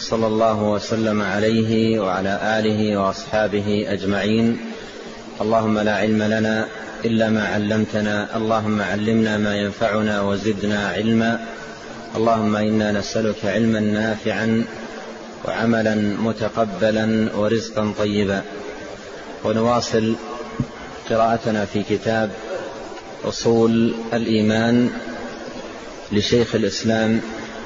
صلى الله وسلم عليه وعلى آله وأصحابه أجمعين. اللهم لا علم لنا إلا ما علمتنا. اللهم علمنا ما ينفعنا وزدنا علما. اللهم إنا نسألك علما نافعا وعملا متقبلا ورزقا طيبا. ونواصل قراءتنا في كتاب أصول الإيمان لشيخ الإسلام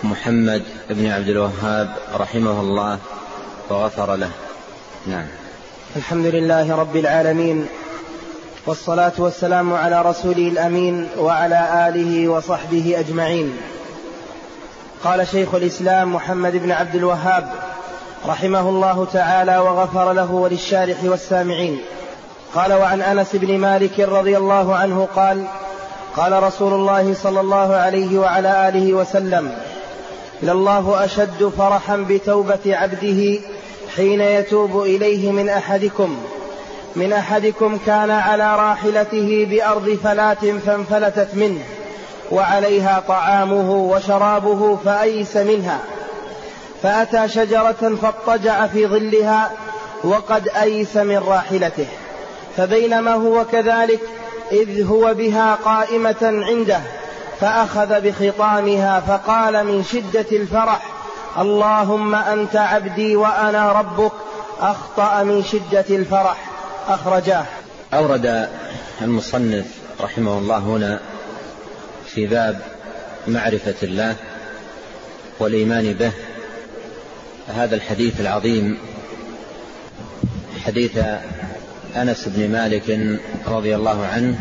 محمد بن عبد الوهاب رحمه الله وغفر له. نعم. الحمد لله رب العالمين والصلاة والسلام على رسوله الأمين وعلى آله وصحبه أجمعين. قال شيخ الإسلام محمد بن عبد الوهاب رحمه الله تعالى وغفر له وللشارح والسامعين. قال وعن أنس بن مالك رضي الله عنه قال قال رسول الله صلى الله عليه وعلى آله وسلم لله أشد فرحا بتوبة عبده حين يتوب إليه من أحدكم. من أحدكم كان على راحلته بأرض فلاة فانفلتت منه وعليها طعامه وشرابه فأيس منها. فأتى شجرة فاضطجع في ظلها وقد أيس من راحلته. فبينما هو كذلك إذ هو بها قائمة عنده. فأخذ بخطامها فقال من شدة الفرح اللهم أنت عبدي وأنا ربك أخطأ من شدة الفرح أخرجاه. أورد المصنف رحمه الله هنا في باب معرفة الله والإيمان به هذا الحديث العظيم حديث أنس بن مالك رضي الله عنه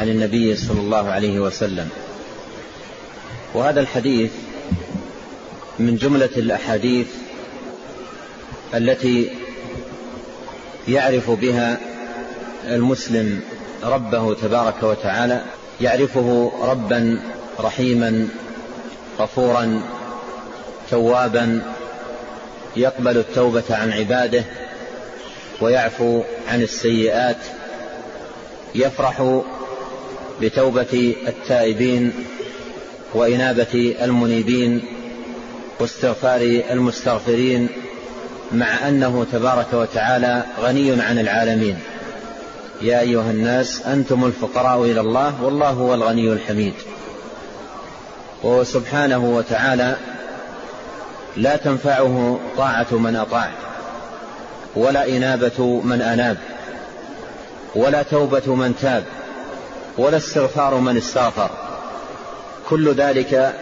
عن النبي صلى الله عليه وسلم. وهذا الحديث من جملة الأحاديث التي يعرف بها المسلم ربه تبارك وتعالى يعرفه ربا رحيما غفورا توابا يقبل التوبة عن عباده ويعفو عن السيئات يفرح بتوبة التائبين وإنابة المنيبين واستغفار المستغفرين مع أنه تبارك وتعالى غني عن العالمين. يا أيها الناس أنتم الفقراء إلى الله والله هو الغني الحميد. وهو سبحانه وتعالى لا تنفعه طاعة من أطاع ولا إنابة من أناب ولا توبة من تاب ولا استغفار من استغفر. كل ذلك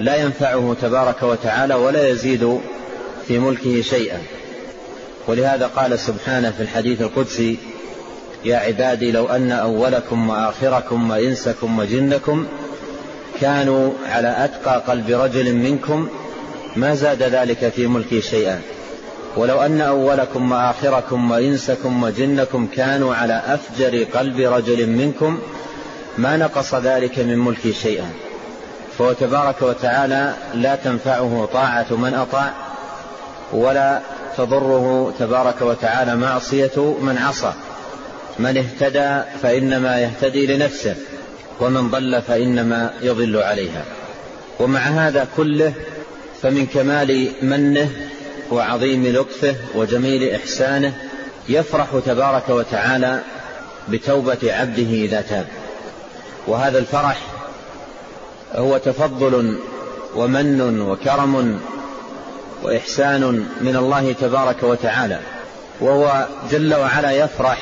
لا ينفعه تبارك وتعالى ولا يزيد في ملكه شيئا. ولهذا قال سبحانه في الحديث القدسي يا عبادي لو أن أولكم وآخركم وإنسكم وجنكم كانوا على أتقى قلب رجل منكم ما زاد ذلك في ملكي شيئا. ولو أن أولكم وآخركم وإنسكم وجنكم كانوا على أفجر قلب رجل منكم ما نقص ذلك من ملكي شيئا. فهو تبارك وتعالى لا تنفعه طاعة من أطاع ولا تضره تبارك وتعالى معصية من عصى. من اهتدى فإنما يهتدي لنفسه ومن ضل فإنما يضل عليها. ومع هذا كله فمن كمال منه وعظيم لطفه وجميل إحسانه يفرح تبارك وتعالى بتوبة عبده إذا تاب. وهذا الفرح هو تفضل ومن وكرم وإحسان من الله تبارك وتعالى وهو جل وعلا يفرح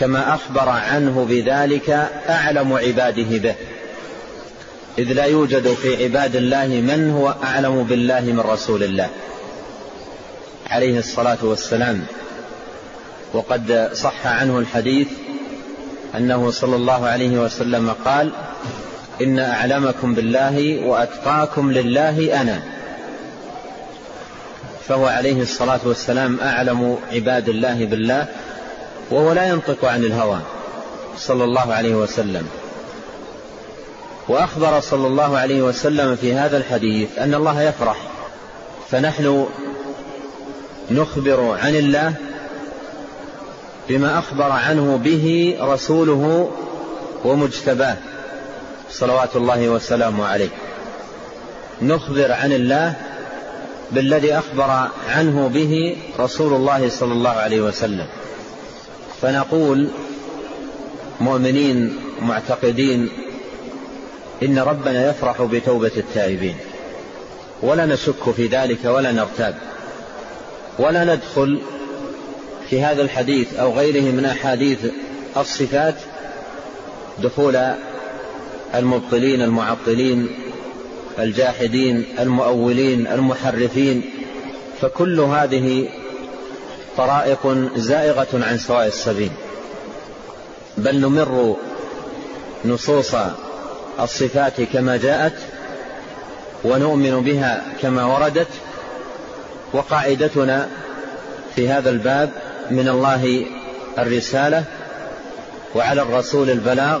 كما أخبر عنه بذلك أعلم عباده به. إذ لا يوجد في عباد الله من هو أعلم بالله من رسول الله. عليه الصلاة والسلام. وقد صح عنه الحديث أنه صلى الله عليه وسلم قال إن أعلمكم بالله وأتقاكم لله أنا. فهو عليه الصلاة والسلام أعلم عباد الله بالله وهو لا ينطق عن الهوى. صلى الله عليه وسلم. وأخبر صلى الله عليه وسلم في هذا الحديث أن الله يفرح. فنحن نخبر عن الله بما أخبر عنه به رسوله ومجتباه. صلوات الله وسلامه عليه. نخبر عن الله بالذي أخبر عنه به رسول الله صلى الله عليه وسلم. فنقول مؤمنين معتقدين إن ربنا يفرح بتوبة التائبين. ولا نشك في ذلك ولا نرتاب. ولا ندخل في هذا الحديث أو غيره من أحاديث الصفات دخول المبطلين المعطلين الجاحدين المؤولين المحرفين. فكل هذه طرائق زائغة عن سواء السبيل. بل نمر نصوص الصفات كما جاءت ونؤمن بها كما وردت وقاعدتنا في هذا الباب من الله الرسالة وعلى الرسول البلاغ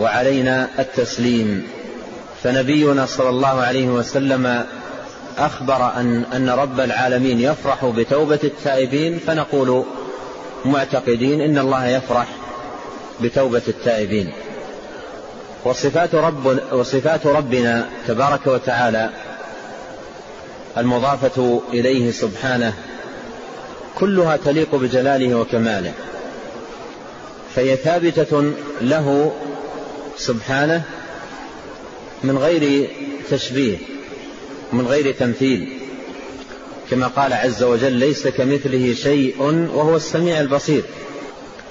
وعلينا التسليم. فنبينا صلى الله عليه وسلم أخبر أن, أن رب العالمين يفرح بتوبة التائبين فنقول معتقدين إن الله يفرح بتوبة التائبين. وصفات, رب وصفات ربنا تبارك وتعالى المضافة إليه سبحانه كلها تليق بجلاله وكماله. فهي ثابتة له سبحانه من غير تشبيه من غير تمثيل. كما قال عز وجل ليس كمثله شيء وهو السميع البصير.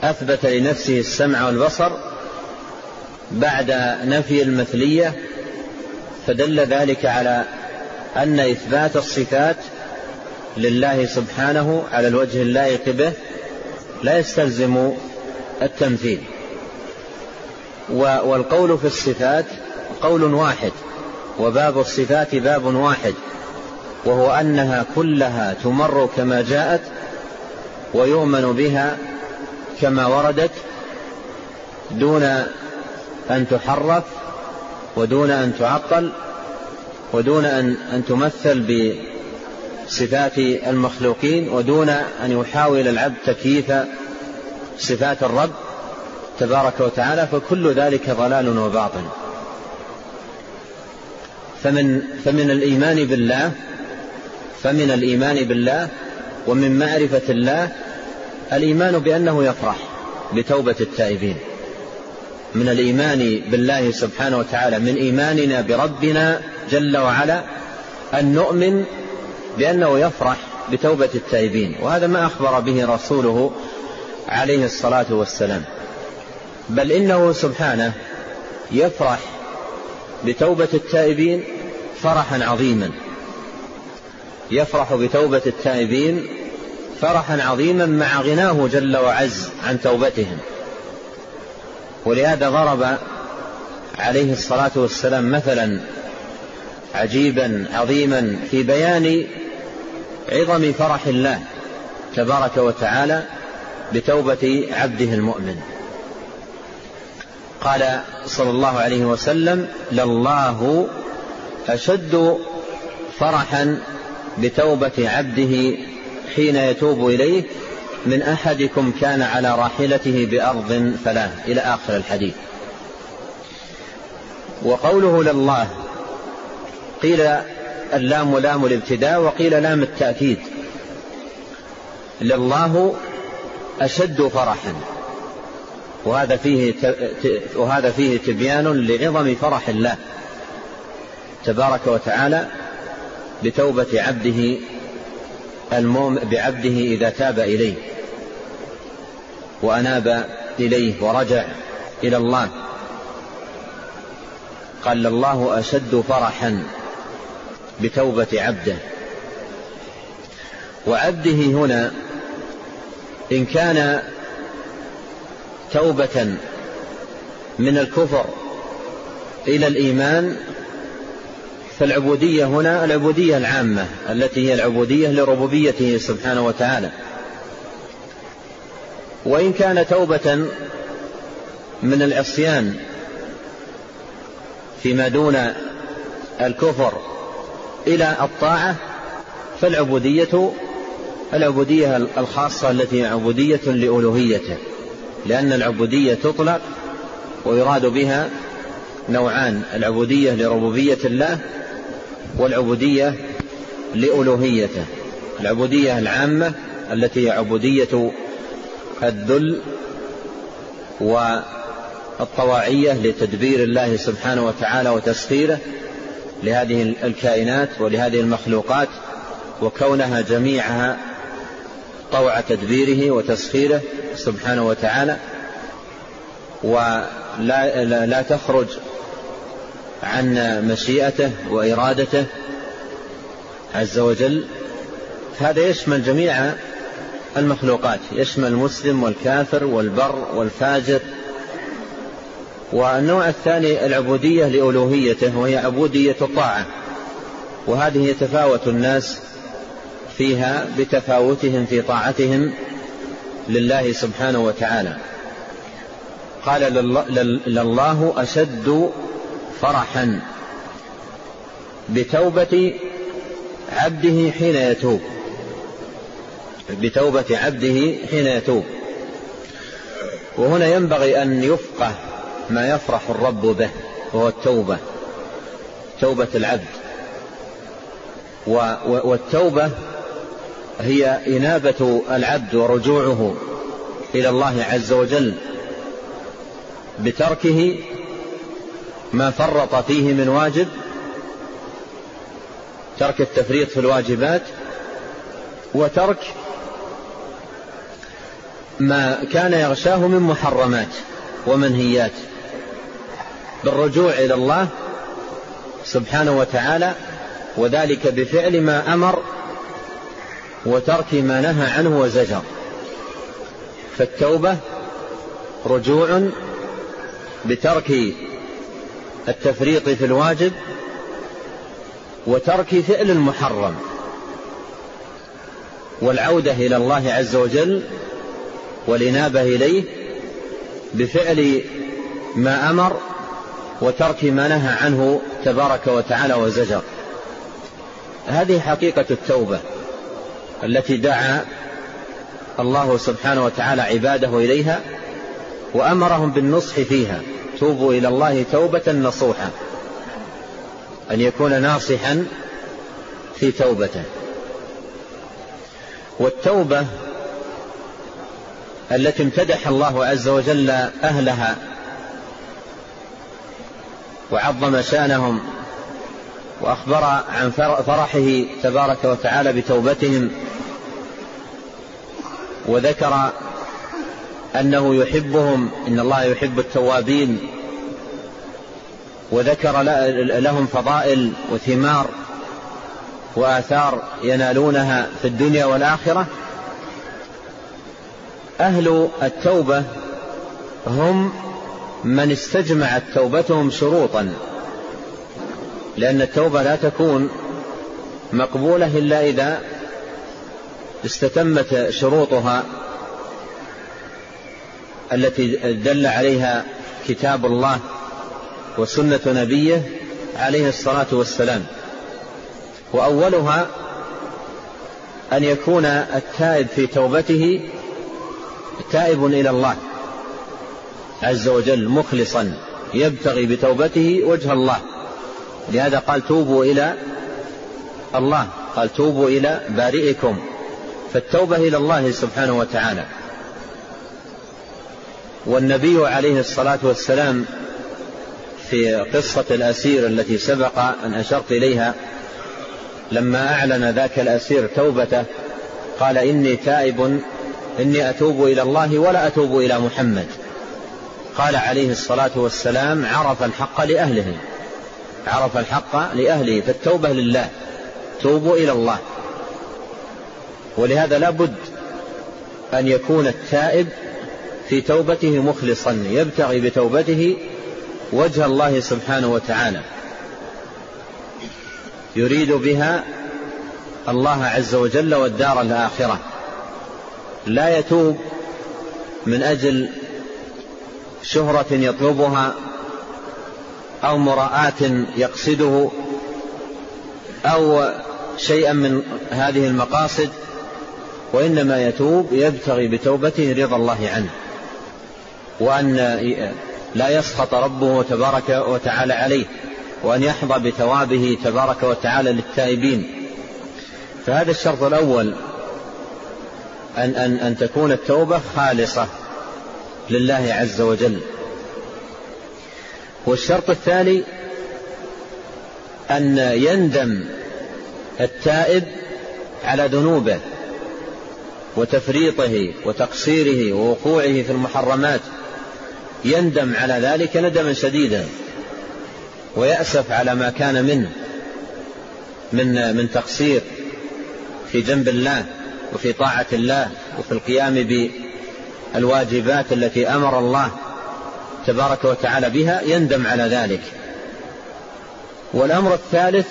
أثبت لنفسه السمع والبصر بعد نفي المثلية فدل ذلك على أن إثبات الصفات لله سبحانه على الوجه اللائق به لا يستلزم التمثيل. والقول في الصفات قول واحد وباب الصفات باب واحد وهو أنها كلها تمر كما جاءت ويؤمن بها كما وردت دون أن تحرف ودون أن تعطل ودون ان أن تمثل بصفات المخلوقين ودون أن يحاول العبد تكييف صفات الرب تبارك وتعالى فكل ذلك ضلال وباطل. فمن فمن الإيمان بالله فمن الإيمان بالله ومن معرفة الله الإيمان بأنه يفرح بتوبة التائبين. من الإيمان بالله سبحانه وتعالى من إيماننا بربنا جل وعلا أن نؤمن بأنه يفرح بتوبة التائبين. وهذا ما أخبر به رسوله عليه الصلاة والسلام. بل إنه سبحانه يفرح بتوبة التائبين فرحا عظيما. يفرح بتوبة التائبين فرحا عظيما مع غناه جل وعز عن توبتهم. ولهذا ضرب عليه الصلاة والسلام مثلا عجيبا عظيما في بيان عظم فرح الله تبارك وتعالى بتوبة عبده المؤمن. قال صلى الله عليه وسلم لله أشد فرحا بتوبة عبده حين يتوب إليه من أحدكم كان على راحلته بأرض فلاه إلى آخر الحديث. وقوله لله قيل اللام لام الابتداء وقيل لام التأكيد. لله أشد فرحا. وهذا فيه وهذا فيه تبيان لعظم فرح الله تبارك وتعالى بتوبة عبده المؤمن بعبده إذا تاب إليه. وأناب إليه ورجع إلى الله. قال الله أشد فرحا بتوبة عبده. وعبده هنا إن كان توبة من الكفر إلى الإيمان فالعبودية هنا العبودية العامة التي هي العبودية لربوبيته سبحانه وتعالى. وإن كان توبة من العصيان فيما دون الكفر إلى الطاعة فالعبودية العبودية الخاصة التي هي عبودية لألوهيته لأن العبودية تطلق ويراد بها نوعان العبودية لربوبية الله والعبودية لألوهيته. العبودية العامة التي هي عبودية الذل والطواعية لتدبير الله سبحانه وتعالى وتسخيره لهذه الكائنات ولهذه المخلوقات وكونها جميعها طوع تدبيره وتسخيره سبحانه وتعالى ولا لا تخرج عن مشيئته وإرادته عز وجل. هذا يشمل جميع المخلوقات يشمل المسلم والكافر والبر والفاجر. والنوع الثاني العبودية لألوهيته وهي عبودية الطاعة. وهذه يتفاوت الناس فيها بتفاوتهم في طاعتهم لله سبحانه وتعالى. قال لله أشد فرحا بتوبة عبده حين يتوب. بتوبة عبده حين يتوب. وهنا ينبغي أن يفقه ما يفرح الرب به وهو التوبة توبة العبد. والتوبة هي إنابة العبد ورجوعه إلى الله عز وجل بتركه ما فرط فيه من واجب ترك التفريط في الواجبات وترك ما كان يغشاه من محرمات ومنهيات. بالرجوع إلى الله سبحانه وتعالى وذلك بفعل ما أمر وترك ما نهى عنه وزجر. فالتوبة رجوع بترك التفريط في الواجب وترك فعل المحرم والعودة إلى الله عز وجل والانابه إليه بفعل ما أمر وترك ما نهى عنه تبارك وتعالى وزجر. هذه حقيقة التوبة التي دعا الله سبحانه وتعالى عباده إليها وأمرهم بالنصح فيها. توبوا إلى الله توبة نصوحا أن يكون ناصحا في توبته. والتوبة التي امتدح الله عز وجل أهلها وعظم شأنهم وأخبر عن فرحه تبارك وتعالى بتوبتهم وذكر أنه يحبهم إن الله يحب التوابين وذكر لهم فضائل وثمار وآثار ينالونها في الدنيا والآخرة. أهل التوبة هم من استجمعت توبتهم شروطا لأن التوبة لا تكون مقبولة إلا إذا استتمت شروطها التي دل عليها كتاب الله وسنة نبيه عليه الصلاة والسلام. وأولها أن يكون التائب في توبته تائب إلى الله عز وجل مخلصا يبتغي بتوبته وجه الله. لهذا قال توبوا إلى الله قال توبوا إلى بارئكم. فالتوبة إلى الله سبحانه وتعالى. والنبي عليه الصلاة والسلام في قصة الأسير التي سبق أن أشرت إليها لما أعلن ذاك الأسير توبته قال إني تائب إني أتوب إلى الله ولا أتوب إلى محمد. قال عليه الصلاة والسلام عرف الحق لأهله. عرف الحق لأهله فالتوبة لله. توبوا إلى الله. ولهذا لا بد أن يكون التائب في توبته مخلصا. يبتغي بتوبته وجه الله سبحانه وتعالى. يريد بها الله عز وجل والدار الآخرة. لا يتوب من أجل شهرة يطلبها أو مراءة يقصده أو شيئا من هذه المقاصد وإنما يتوب يبتغي بتوبته رضا الله عنه وأن لا يسخط ربه تبارك وتعالى عليه وأن يحظى بثوابه تبارك وتعالى للتائبين. فهذا الشرط الأول. أن, أن, أن تكون التوبة خالصة لله عز وجل. والشرط الثاني أن يندم التائب على ذنوبه وتفريطه وتقصيره ووقوعه في المحرمات. يندم على ذلك ندما شديدا ويأسف على ما كان منه من من تقصير في جنب الله. وفي طاعة الله وفي القيام بالواجبات التي أمر الله تبارك وتعالى بها يندم على ذلك. والأمر الثالث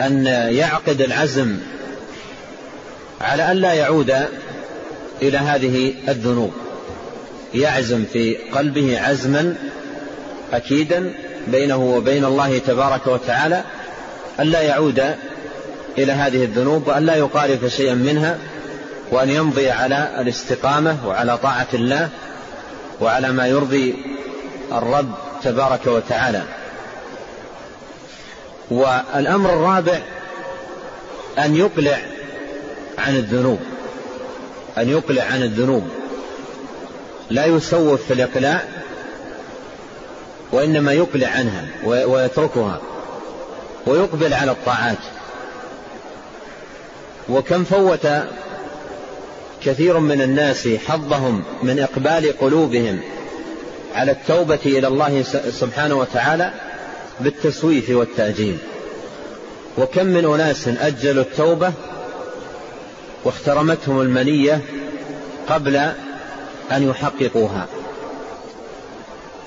أن يعقد العزم على أن لا يعود إلى هذه الذنوب. يعزم في قلبه عزما أكيدا بينه وبين الله تبارك وتعالى أن لا يعود إلى هذه الذنوب وأن لا يقارف شيئا منها وأن يمضي على الاستقامة وعلى طاعة الله وعلى ما يرضي الرب تبارك وتعالى. والأمر الرابع أن يقلع عن الذنوب أن يقلع عن الذنوب. لا يسوف في الإقلاع وإنما يقلع عنها ويتركها ويقبل على الطاعات. وكم فوت كثير من الناس حظهم من إقبال قلوبهم على التوبة إلى الله سبحانه وتعالى بالتسويف والتأجيل. وكم من أناس أجلوا التوبة واخترمتهم المنية قبل أن يحققوها.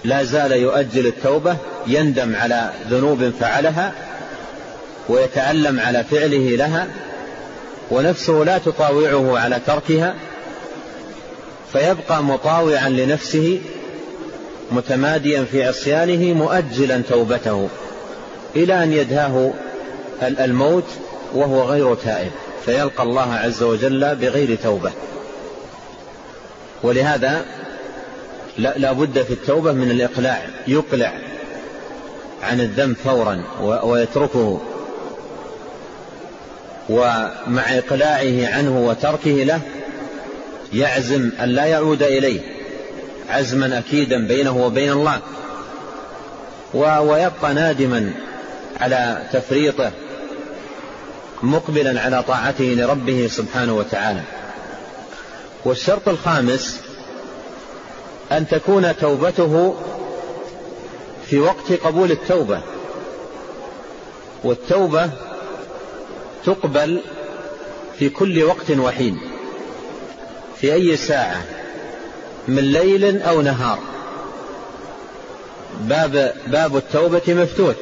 لا زال يؤجل التوبة يندم على ذنوب فعلها ويتألم على فعله لها ونفسه لا تطاوعه على تركها فيبقى مطاوعا لنفسه متماديا في عصيانه مؤجلا توبته إلى أن يدهاه الموت وهو غير تائب فيلقى الله عز وجل بغير توبة. ولهذا لا بد في التوبة من الإقلاع يقلع عن الذنب فورا ويتركه. ومع إقلاعه عنه وتركه له يعزم أن لا يعود إليه عزما أكيدا بينه وبين الله. ويبقى نادما على تفريطه مقبلا على طاعته لربه سبحانه وتعالى. والشرط الخامس أن تكون توبته في وقت قبول التوبة. والتوبة تقبل في كل وقت وحين في أي ساعة من ليل أو نهار. باب باب التوبة مفتوح.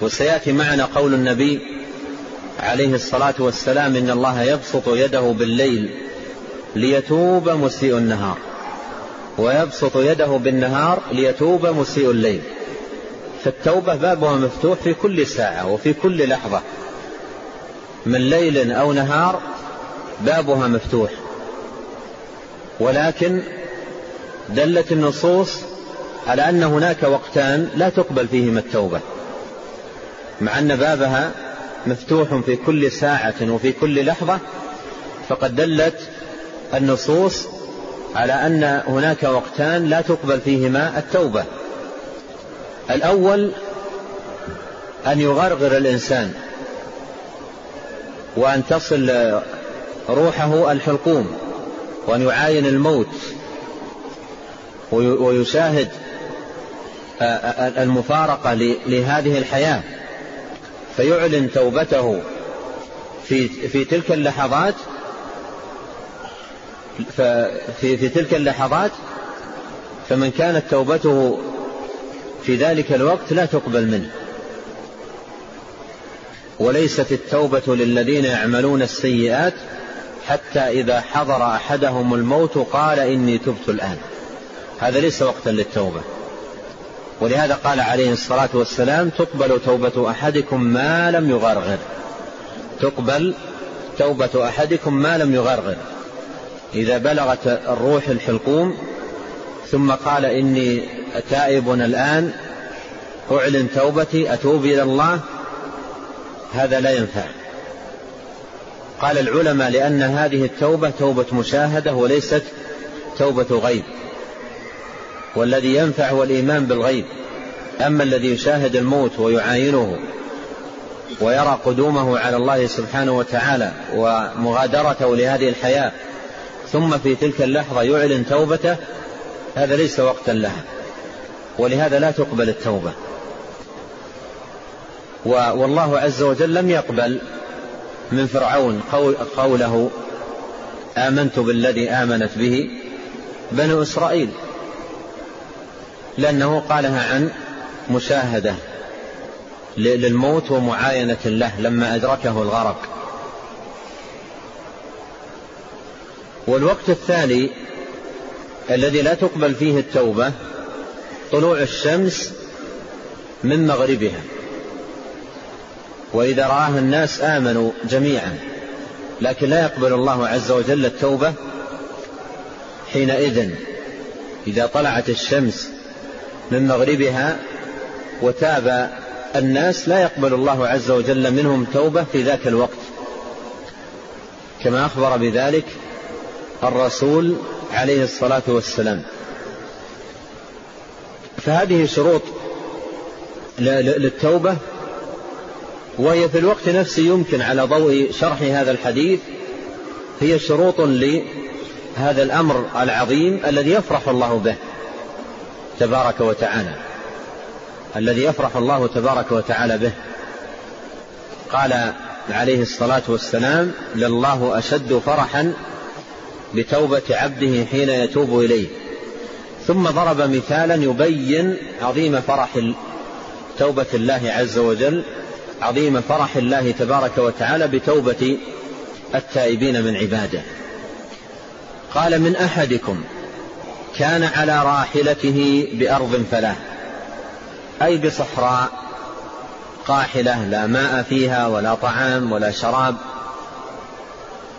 وسيأتي معنا قول النبي عليه الصلاة والسلام إن الله يبسط يده بالليل ليتوب مسيء النهار ويبسط يده بالنهار ليتوب مسيء الليل. فالتوبة بابها مفتوح في كل ساعة وفي كل لحظة. من ليل أو نهار بابها مفتوح. ولكن دلت النصوص على أن هناك وقتان لا تقبل فيهما التوبة مع أن بابها مفتوح في كل ساعة وفي كل لحظة فقد دلت النصوص على أن هناك وقتان لا تقبل فيهما التوبة. الأول أن يغرغر الإنسان. وأن تصل روحه الحلقوم وأن يعاين الموت ويشاهد المفارقة لهذه الحياة. فيعلن توبته في في تلك اللحظات في في تلك اللحظات فمن كانت توبته في ذلك الوقت لا تقبل منه. وليست التوبة للذين يعملون السيئات حتى إذا حضر أحدهم الموت قال إني تبت الآن. هذا ليس وقتا للتوبة. ولهذا قال عليه الصلاة والسلام تقبل توبة أحدكم ما لم يغرغر. تقبل توبة أحدكم ما لم يغرغر. إذا بلغت الروح الحلقوم ثم قال إني تائب الآن أعلن توبتي أتوب إلى الله هذا لا ينفع. قال العلماء لأن هذه التوبة توبة مشاهدة وليست توبة غيب. والذي ينفع هو الإيمان بالغيب. أما الذي يشاهد الموت ويعاينه ويرى قدومه على الله سبحانه وتعالى ومغادرته لهذه الحياة ثم في تلك اللحظة يعلن توبته هذا ليس وقتا لها. ولهذا لا تقبل التوبة. والله عز وجل لم يقبل من فرعون قوله آمنت بالذي آمنت به بنو إسرائيل لأنه قالها عن مشاهدة للموت ومعاينة له لما أدركه الغرق. والوقت الثاني الذي لا تقبل فيه التوبة طلوع الشمس من مغربها. وإذا رآها الناس آمنوا جميعا. لكن لا يقبل الله عز وجل التوبة حينئذ إذا طلعت الشمس من مغربها وتاب الناس لا يقبل الله عز وجل منهم توبة في ذاك الوقت. كما أخبر بذلك الرسول عليه الصلاة والسلام. فهذه شروط للتوبة وهي في الوقت نفسه يمكن على ضوء شرح هذا الحديث هي شروط لهذا الأمر العظيم الذي يفرح الله به تبارك وتعالى. الذي يفرح الله تبارك وتعالى به. قال عليه الصلاة والسلام لله أشد فرحا بتوبة عبده حين يتوب إليه. ثم ضرب مثالا يبين عظيم فرح توبة الله عز وجل عظيم فرح الله تبارك وتعالى بتوبة التائبين من عباده. قال من أحدكم كان على راحلته بأرض فلاة أي بصحراء قاحلة لا ماء فيها ولا طعام ولا شراب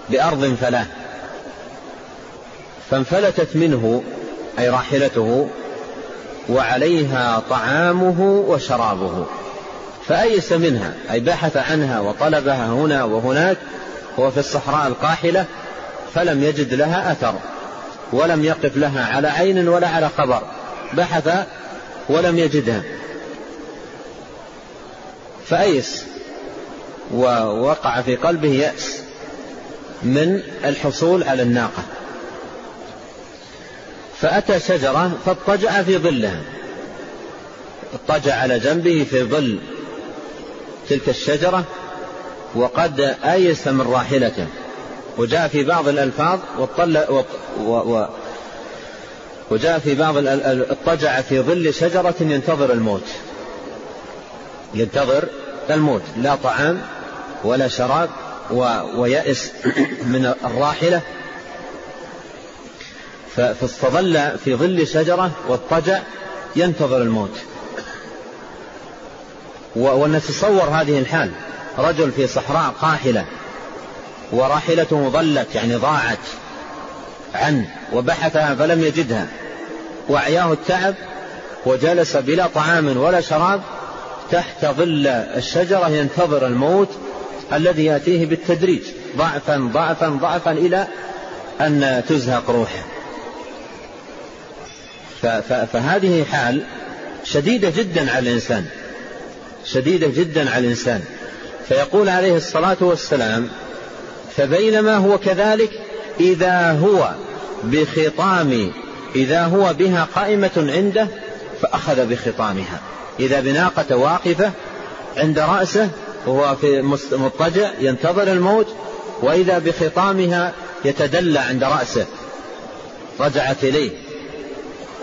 بأرض فلاة فانفلتت منه أي راحلته وعليها طعامه وشرابه. فأيس منها أي بحث عنها وطلبها هنا وهناك هو في الصحراء القاحلة فلم يجد لها أثر ولم يقف لها على عين ولا على خبر بحث ولم يجدها. فأيس ووقع في قلبه يأس من الحصول على الناقة. فأتى شجرة فاضطجع في ظلها اضطجع على جنبه في ظل تلك الشجرة وقد آيس من راحلته. وجاء في بعض الألفاظ و... و... وجاء في بعض اضطجع في ظل شجرة ينتظر الموت. ينتظر الموت. لا طعام ولا شراب و... ويأس من الراحلة. فاستظل في ظل شجرة واضطجع ينتظر الموت. ونتصور هذه الحال. رجل في صحراء قاحلة وراحلته ضلت يعني ضاعت عنه وبحثها فلم يجدها. وأعياه التعب وجلس بلا طعام ولا شراب تحت ظل الشجرة ينتظر الموت الذي يأتيه بالتدريج. ضعفا ضعفا ضعفا إلى أن تزهق روحه. فهذه حال شديدة جدا على الإنسان. شديدة جدا على الإنسان. فيقول عليه الصلاة والسلام فبينما هو كذلك إذا هو بخطام إذا هو بها قائمة عنده فأخذ بخطامها. إذا بناقة واقفة عند رأسه وهو في مضطجع ينتظر الموت وإذا بخطامها يتدلى عند رأسه. رجعت إليه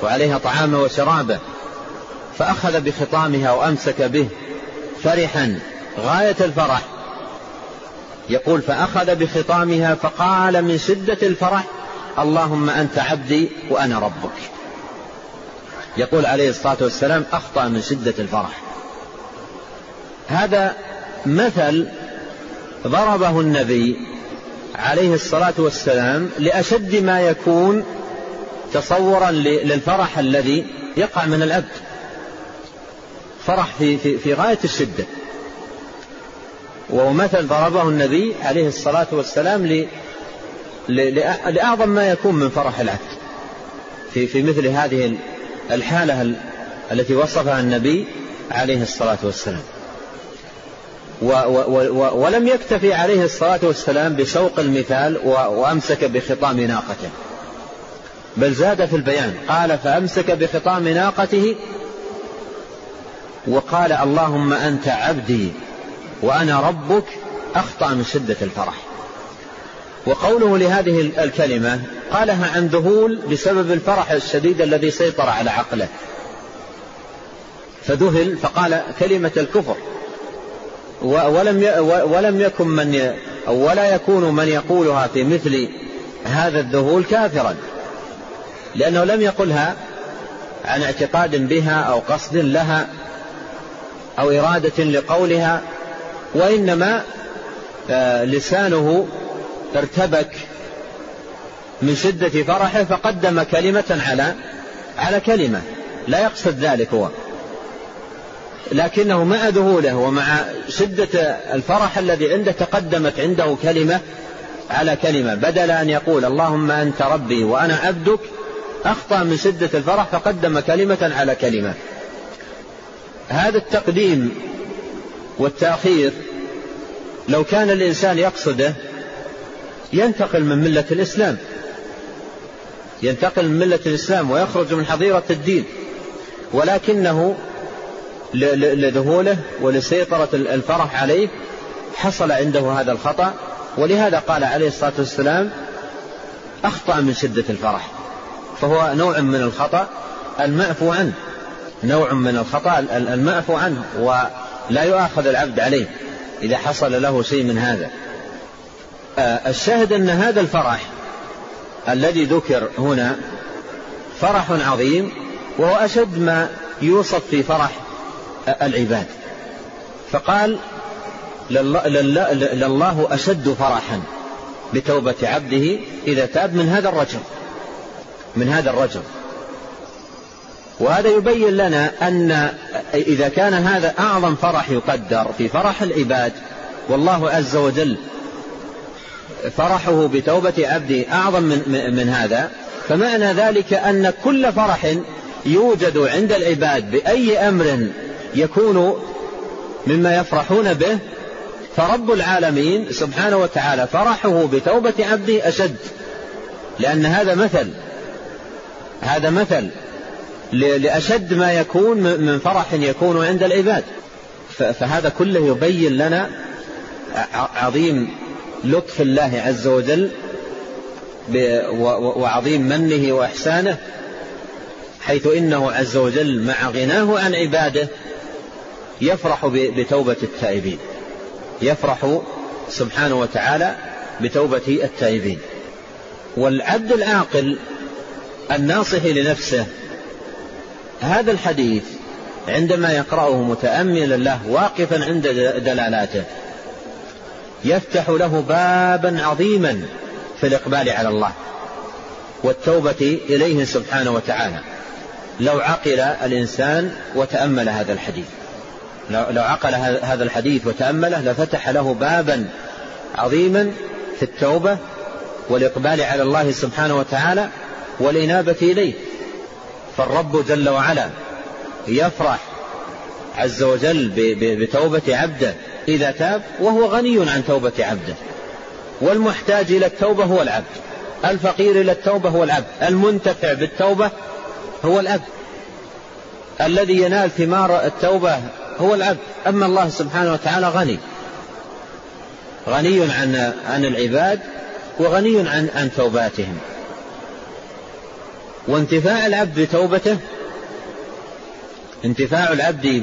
وعليها طعامه وشرابه فأخذ بخطامها وأمسك به. فرحا. غاية الفرح. يقول فأخذ بخطامها فقال من شدة الفرح اللهم أنت عبدي وأنا ربك. يقول عليه الصلاة والسلام أخطأ من شدة الفرح. هذا مثل ضربه النبي عليه الصلاة والسلام لأشد ما يكون تصورا للفرح الذي يقع من العبد فرح في, في, في غاية الشدة. وهو مثل ضربه النبي عليه الصلاة والسلام لأعظم ما يكون من فرح العبد. في, في مثل هذه الحالة التي وصفها النبي عليه الصلاة والسلام. و و ولم يكتفي عليه الصلاة والسلام بسوق المثال وأمسك بخطام ناقته. بل زاد في البيان قال فأمسك بخطام ناقته وقال اللهم أنت عبدي وأنا ربك أخطأ من شدة الفرح. وقوله لهذه الكلمة قالها عن ذهول بسبب الفرح الشديد الذي سيطر على عقله. فذهل فقال كلمة الكفر. ولم ولم يكن من ولا يكون من يقولها في مثل هذا الذهول كافرا. لأنه لم يقلها عن اعتقاد بها أو قصد لها. أو إرادة لقولها وإنما آه، لسانه ارتبك من شدة فرحه فقدم كلمة على على كلمة. لا يقصد ذلك هو. لكنه مع ذهوله ومع شدة الفرح الذي عنده تقدمت عنده كلمة على كلمة. بدل أن يقول اللهم أنت ربي وأنا عبدك أخطأ من شدة الفرح فقدم كلمة على كلمة. هذا التقديم والتأخير لو كان الإنسان يقصده ينتقل من ملة الإسلام. ينتقل من ملة الإسلام ويخرج من حظيرة الدين. ولكنه لذهوله ولسيطرة الفرح عليه حصل عنده هذا الخطأ. ولهذا قال عليه الصلاة والسلام أخطأ من شدة الفرح. فهو نوع من الخطأ المعفو عنه. نوع من الخطأ المعفو عنه ولا يؤاخذ العبد عليه إذا حصل له شيء من هذا. آه، الشاهد أن هذا الفرح الذي ذكر هنا فرح عظيم وهو أشد ما يوصف في فرح العباد. فقال لله أشد فرحا بتوبة عبده إذا تاب من هذا الرجل من هذا الرجل. وهذا يبين لنا أن إذا كان هذا أعظم فرح يقدر في فرح العباد والله عز وجل فرحه بتوبة عبده أعظم من, من هذا. فمعنى ذلك أن كل فرح يوجد عند العباد بأي أمر يكون مما يفرحون به. فرب العالمين سبحانه وتعالى فرحه بتوبة عبده أشد لأن هذا مثل هذا مثل. لأشد ما يكون من فرح يكون عند العباد. فهذا كله يبين لنا عظيم لطف الله عز وجل وعظيم منه وإحسانه حيث إنه عز وجل مع غناه عن عباده يفرح بتوبة التائبين. يفرح سبحانه وتعالى بتوبة التائبين. والعبد العاقل الناصح لنفسه هذا الحديث عندما يقرأه متأملا له واقفا عند دلالاته يفتح له بابا عظيما في الإقبال على الله والتوبة إليه سبحانه وتعالى. لو عقل الإنسان وتأمل هذا الحديث لو عقل هذا الحديث وتأمله لفتح له بابا عظيما في التوبة والإقبال على الله سبحانه وتعالى والإنابة إليه. فالرب جل وعلا يفرح عز وجل بتوبة عبده إذا تاب وهو غني عن توبة عبده. والمحتاج إلى التوبة هو العبد. الفقير إلى التوبة هو العبد. المنتفع بالتوبة هو العبد الذي ينال ثمار التوبة هو العبد. أما الله سبحانه وتعالى غني. غني عن عن العباد وغني عن عن توباتهم. وانتفاع العبد بتوبته انتفاع العبد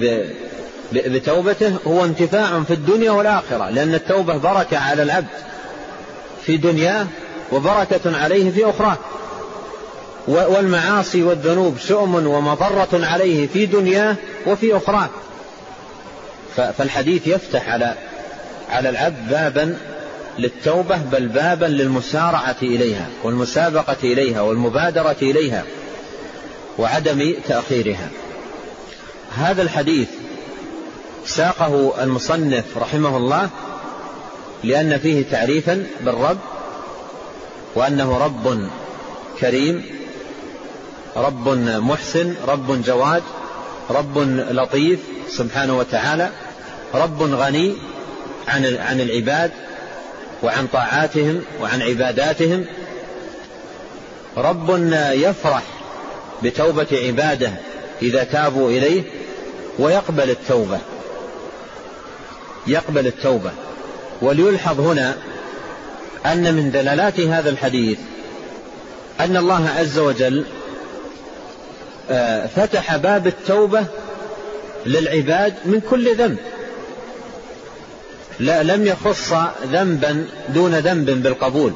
بتوبته هو انتفاع في الدنيا والآخرة لأن التوبة بركة على العبد في دنياه وبركة عليه في أخراه. والمعاصي والذنوب شؤم ومضرة عليه في دنياه وفي أخراه. فالحديث يفتح على على العبد بابا للتوبة بل بابا للمسارعة إليها والمسابقة إليها والمبادرة إليها وعدم تأخيرها. هذا الحديث ساقه المصنف رحمه الله لأن فيه تعريفا بالرب وأنه رب كريم رب محسن رب جواد رب لطيف سبحانه وتعالى رب غني عن عن العباد وعن طاعاتهم وعن عباداتهم. رب يفرح بتوبة عباده إذا تابوا إليه ويقبل التوبة. يقبل التوبة. وليلحظ هنا أن من دلالات هذا الحديث أن الله عز وجل آه، فتح باب التوبة للعباد من كل ذنب. لا لم يخص ذنبا دون ذنب بالقبول.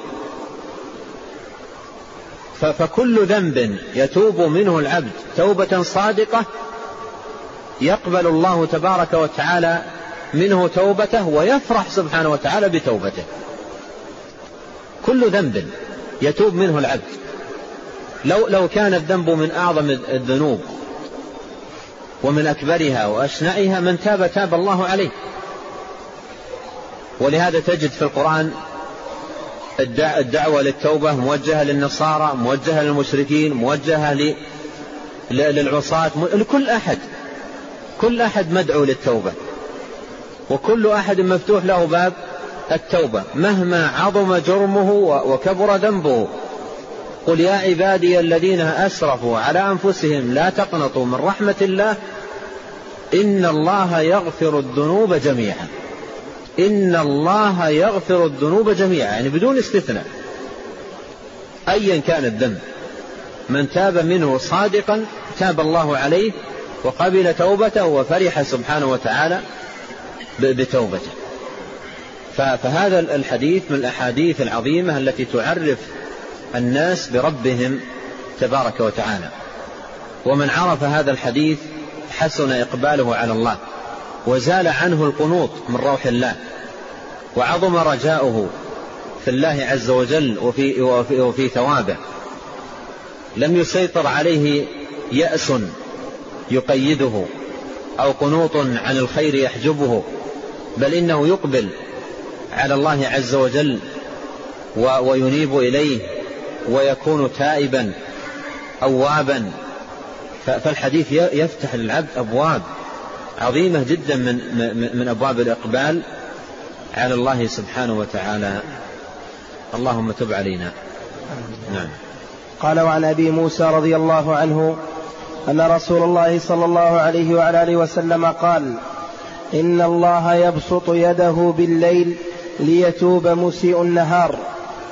فكل ذنب يتوب منه العبد توبة صادقة يقبل الله تبارك وتعالى منه توبته ويفرح سبحانه وتعالى بتوبته. كل ذنب يتوب منه العبد. لو لو كان الذنب من أعظم الذنوب ومن أكبرها واشنعها من تاب تاب الله عليه. ولهذا تجد في القرآن الدعوة للتوبة موجهة للنصارى موجهة للمشركين موجهة للعصاة لكل أحد. كل أحد مدعو للتوبة. وكل أحد مفتوح له باب التوبة مهما عظم جرمه وكبر ذنبه. قل يا عبادي الذين أسرفوا على أنفسهم لا تقنطوا من رحمة الله إن الله يغفر الذنوب جميعا. إن الله يغفر الذنوب جميعا يعني بدون استثناء. ايا كان الذنب. من تاب منه صادقا تاب الله عليه وقبل توبته وفرح سبحانه وتعالى بتوبته. فهذا الحديث من الأحاديث العظيمة التي تعرف الناس بربهم تبارك وتعالى. ومن عرف هذا الحديث حسن إقباله على الله. وزال عنه القنوط من روح الله وعظم رجاؤه في الله عز وجل وفي, وفي, وفي ثوابه. لم يسيطر عليه يأس يقيده أو قنوط عن الخير يحجبه بل إنه يقبل على الله عز وجل وينيب إليه ويكون تائبا أوابا. فالحديث يفتح للعبد أبواب عظيمة جدا من من أبواب الإقبال على الله سبحانه وتعالى. اللهم تب علينا. نعم. قال وعن أبي موسى رضي الله عنه أن رسول الله صلى الله عليه وعلى آله وسلم قال إن الله يبسط يده بالليل ليتوب مسيء النهار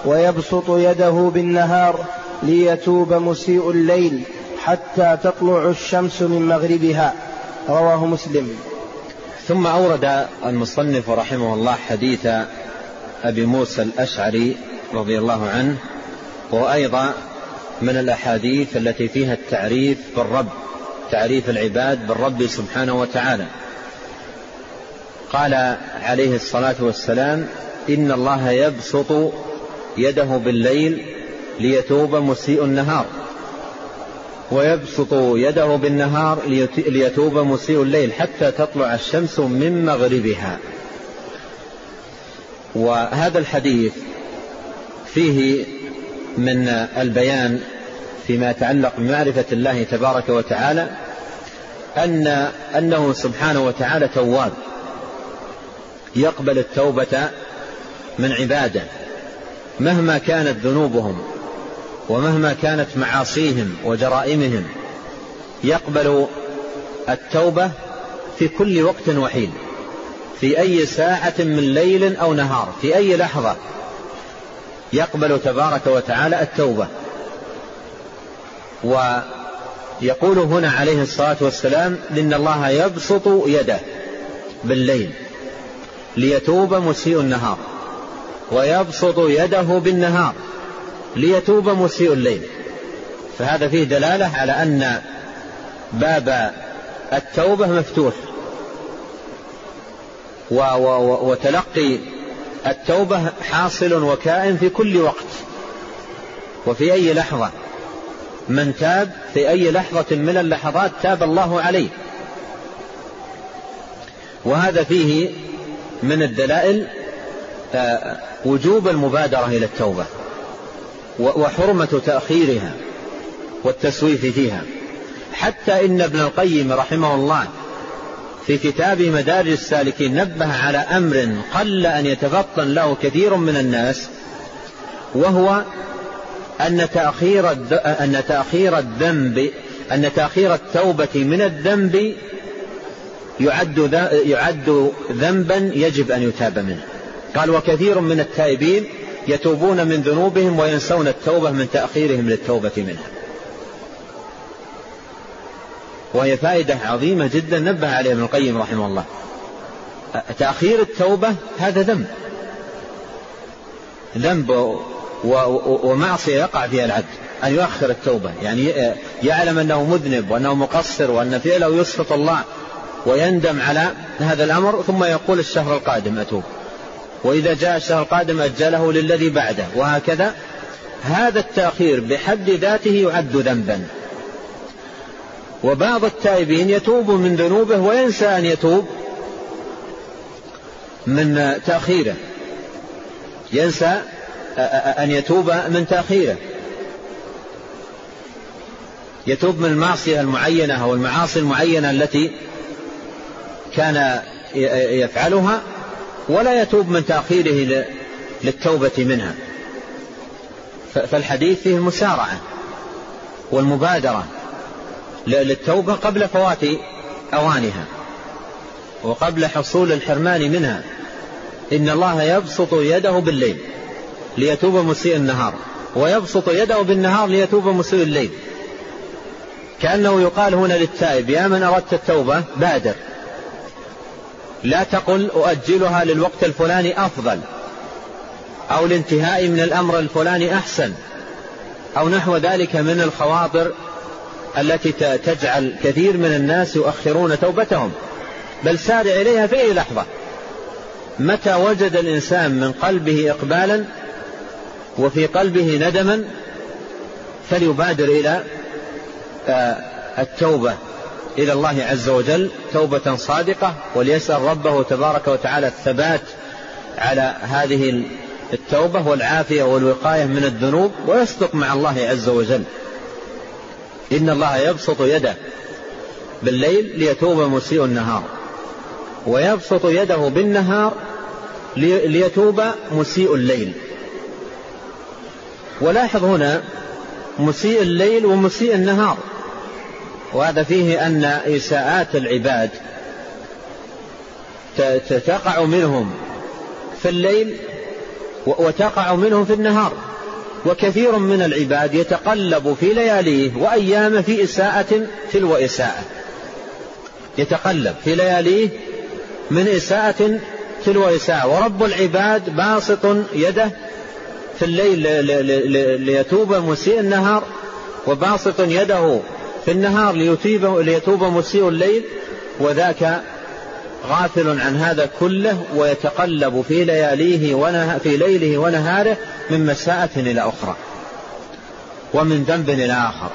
ويبسط يده بالنهار ليتوب مسيء الليل حتى تطلع الشمس من مغربها. رواه مسلم. ثم أورد المصنف رحمه الله حديث أبي موسى الأشعري رضي الله عنه وأيضا من الأحاديث التي فيها التعريف بالرب تعريف العباد بالرب سبحانه وتعالى. قال عليه الصلاة والسلام إن الله يبسط يده بالليل ليتوب مسيء النهار. ويبسط يده بالنهار ليتوب مسيء الليل حتى تطلع الشمس من مغربها. وهذا الحديث فيه من البيان فيما يتعلق بمعرفة الله تبارك وتعالى أن أنه سبحانه وتعالى تواب يقبل التوبة من عباده مهما كانت ذنوبهم. ومهما كانت معاصيهم وجرائمهم يقبل التوبة في كل وقت وحين في أي ساعة من ليل أو نهار في أي لحظة يقبل تبارك وتعالى التوبة. ويقول هنا عليه الصلاة والسلام إن الله يبسط يده بالليل ليتوب مسيء النهار ويبسط يده بالنهار. ليتوب مسيء الليل. فهذا فيه دلالة على أن باب التوبة مفتوح. وتلقي التوبة حاصل وكائن في كل وقت. وفي أي لحظة. من تاب في أي لحظة من اللحظات تاب الله عليه. وهذا فيه من الدلائل آه، وجوب المبادرة إلى التوبة. وحرمة تأخيرها والتسويف فيها. حتى إن ابن القيم رحمه الله في كتاب مدارج السالكين نبه على أمر قل أن يتفطن له كثير من الناس وهو أن تأخير أن تأخير الذنب أن تأخير التوبة من الذنب يعد يعد ذنبا يجب أن يتاب منه. قال وكثير من التائبين يتوبون من ذنوبهم وينسون التوبة من تأخيرهم للتوبة منها. وهي فائدة عظيمة جدا نبه عليها ابن القيم رحمه الله. تأخير التوبة هذا ذنب. ذنب ومعصية يقع فيها العبد أن يؤخر التوبة. يعني يعلم أنه مذنب وأنه مقصر وأن فعله يسخط الله ويندم على هذا الأمر ثم يقول الشهر القادم أتوب. وإذا جاء الشهر القادم أجله للذي بعده وهكذا. هذا التأخير بحد ذاته يعد ذنبا. وبعض التائبين يتوب من ذنوبه وينسى أن يتوب من تأخيره. ينسى أن يتوب من تأخيره. يتوب من المعصية المعينة أو المعاصي المعينة التي كان يفعلها ولا يتوب من تأخيره للتوبة منها. فالحديث فيه المسارعة والمبادرة للتوبة قبل فوات أوانها وقبل حصول الحرمان منها. إن الله يبسط يده بالليل ليتوب مسيء النهار ويبسط يده بالنهار ليتوب مسيء الليل. كأنه يقال هنا للتائب يا من أردت التوبة بادر. لا تقل أؤجلها للوقت الفلاني أفضل أو الانتهاء من الأمر الفلاني أحسن أو نحو ذلك من الخواطر التي تجعل كثير من الناس يؤخرون توبتهم. بل سارع إليها في أي لحظة. متى وجد الإنسان من قلبه إقبالا وفي قلبه ندما فليبادر إلى آه، التوبة. إلى الله عز وجل توبة صادقة وليسأل ربه تبارك وتعالى الثبات على هذه التوبة والعافية والوقاية من الذنوب ويصدق مع الله عز وجل. إن الله يبسط يده بالليل ليتوب مسيء النهار ويبسط يده بالنهار ليتوب مسيء الليل. ولاحظ هنا مسيء الليل ومسيء النهار. وهذا فيه أن إساءات العباد تقع منهم في الليل وتقع منهم في النهار. وكثير من العباد يتقلب في لياليه وأيامه في إساءة تلو إساءة. يتقلب في لياليه من إساءة تلو إساءة. ورب العباد باسط يده في الليل ليتوب مسيء النهار وباسط يده في النهار ليتوب, ليتوب مسيء الليل وذاك غافل عن هذا كله ويتقلب في لياليه ونه في ليله ونهاره من مساءة إلى أخرى ومن ذنب إلى آخر.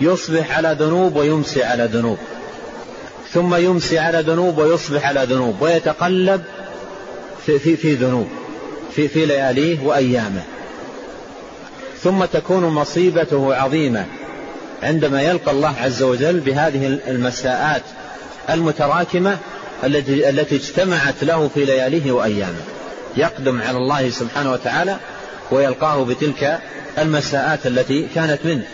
يصبح على ذنوب ويمسي على ذنوب. ثم يمسي على ذنوب ويصبح على ذنوب ويتقلب في, في, في ذنوب في, في لياليه وأيامه. ثم تكون مصيبته عظيمة. عندما يلقى الله عز وجل بهذه المساءات المتراكمة التي التي اجتمعت له في لياليه وأيامه. يقدم على الله سبحانه وتعالى ويلقاه بتلك المساءات التي كانت منه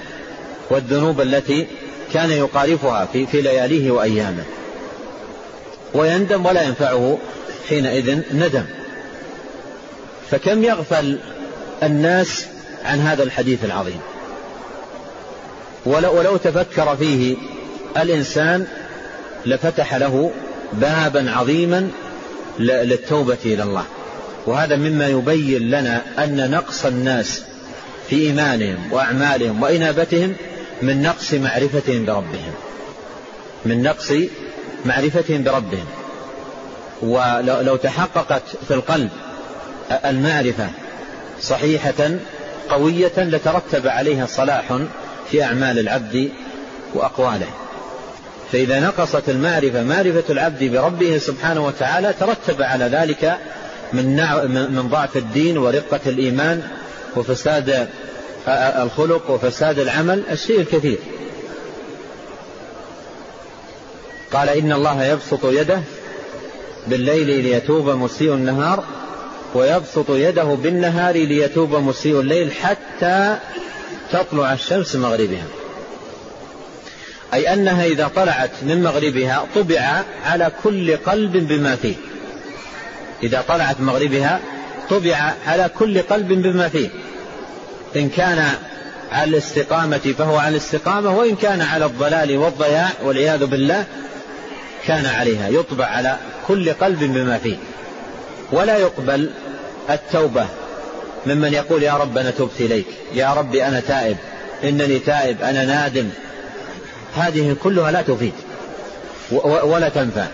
والذنوب التي كان يقارفها في, في لياليه وأيامه. ويندم ولا ينفعه حينئذ ندم. فكم يغفل الناس عن هذا الحديث العظيم؟ ولو, ولو تفكر فيه الإنسان لفتح له بابا عظيما للتوبة إلى الله. وهذا مما يبين لنا أن نقص الناس في إيمانهم وأعمالهم وإنابتهم من نقص معرفتهم بربهم. من نقص معرفتهم بربهم. ولو تحققت في القلب المعرفة صحيحة قوية لترتب عليها صلاح في أعمال العبد وأقواله. فإذا نقصت المعرفة معرفة العبد بربه سبحانه وتعالى ترتب على ذلك من, من ضعف الدين ورقة الإيمان وفساد الخلق وفساد العمل الشيء الكثير. قال إن الله يبسط يده بالليل ليتوب مسيء النهار ويبسط يده بالنهار ليتوب مسيء الليل حتى تطلع الشمس مغربها. أي أنها إذا طلعت من مغربها طبع على كل قلب بما فيه. إذا طلعت مغربها طبع على كل قلب بما فيه. إن كان على الاستقامة فهو على الاستقامة وإن كان على الضلال والضياع والعياذ بالله كان عليها. يطبع على كل قلب بما فيه. ولا يقبل التوبة. ممن يقول يا رب أنا تبت إليك يا رب أنا تائب إنني تائب أنا نادم. هذه كلها لا تفيد ولا تنفع.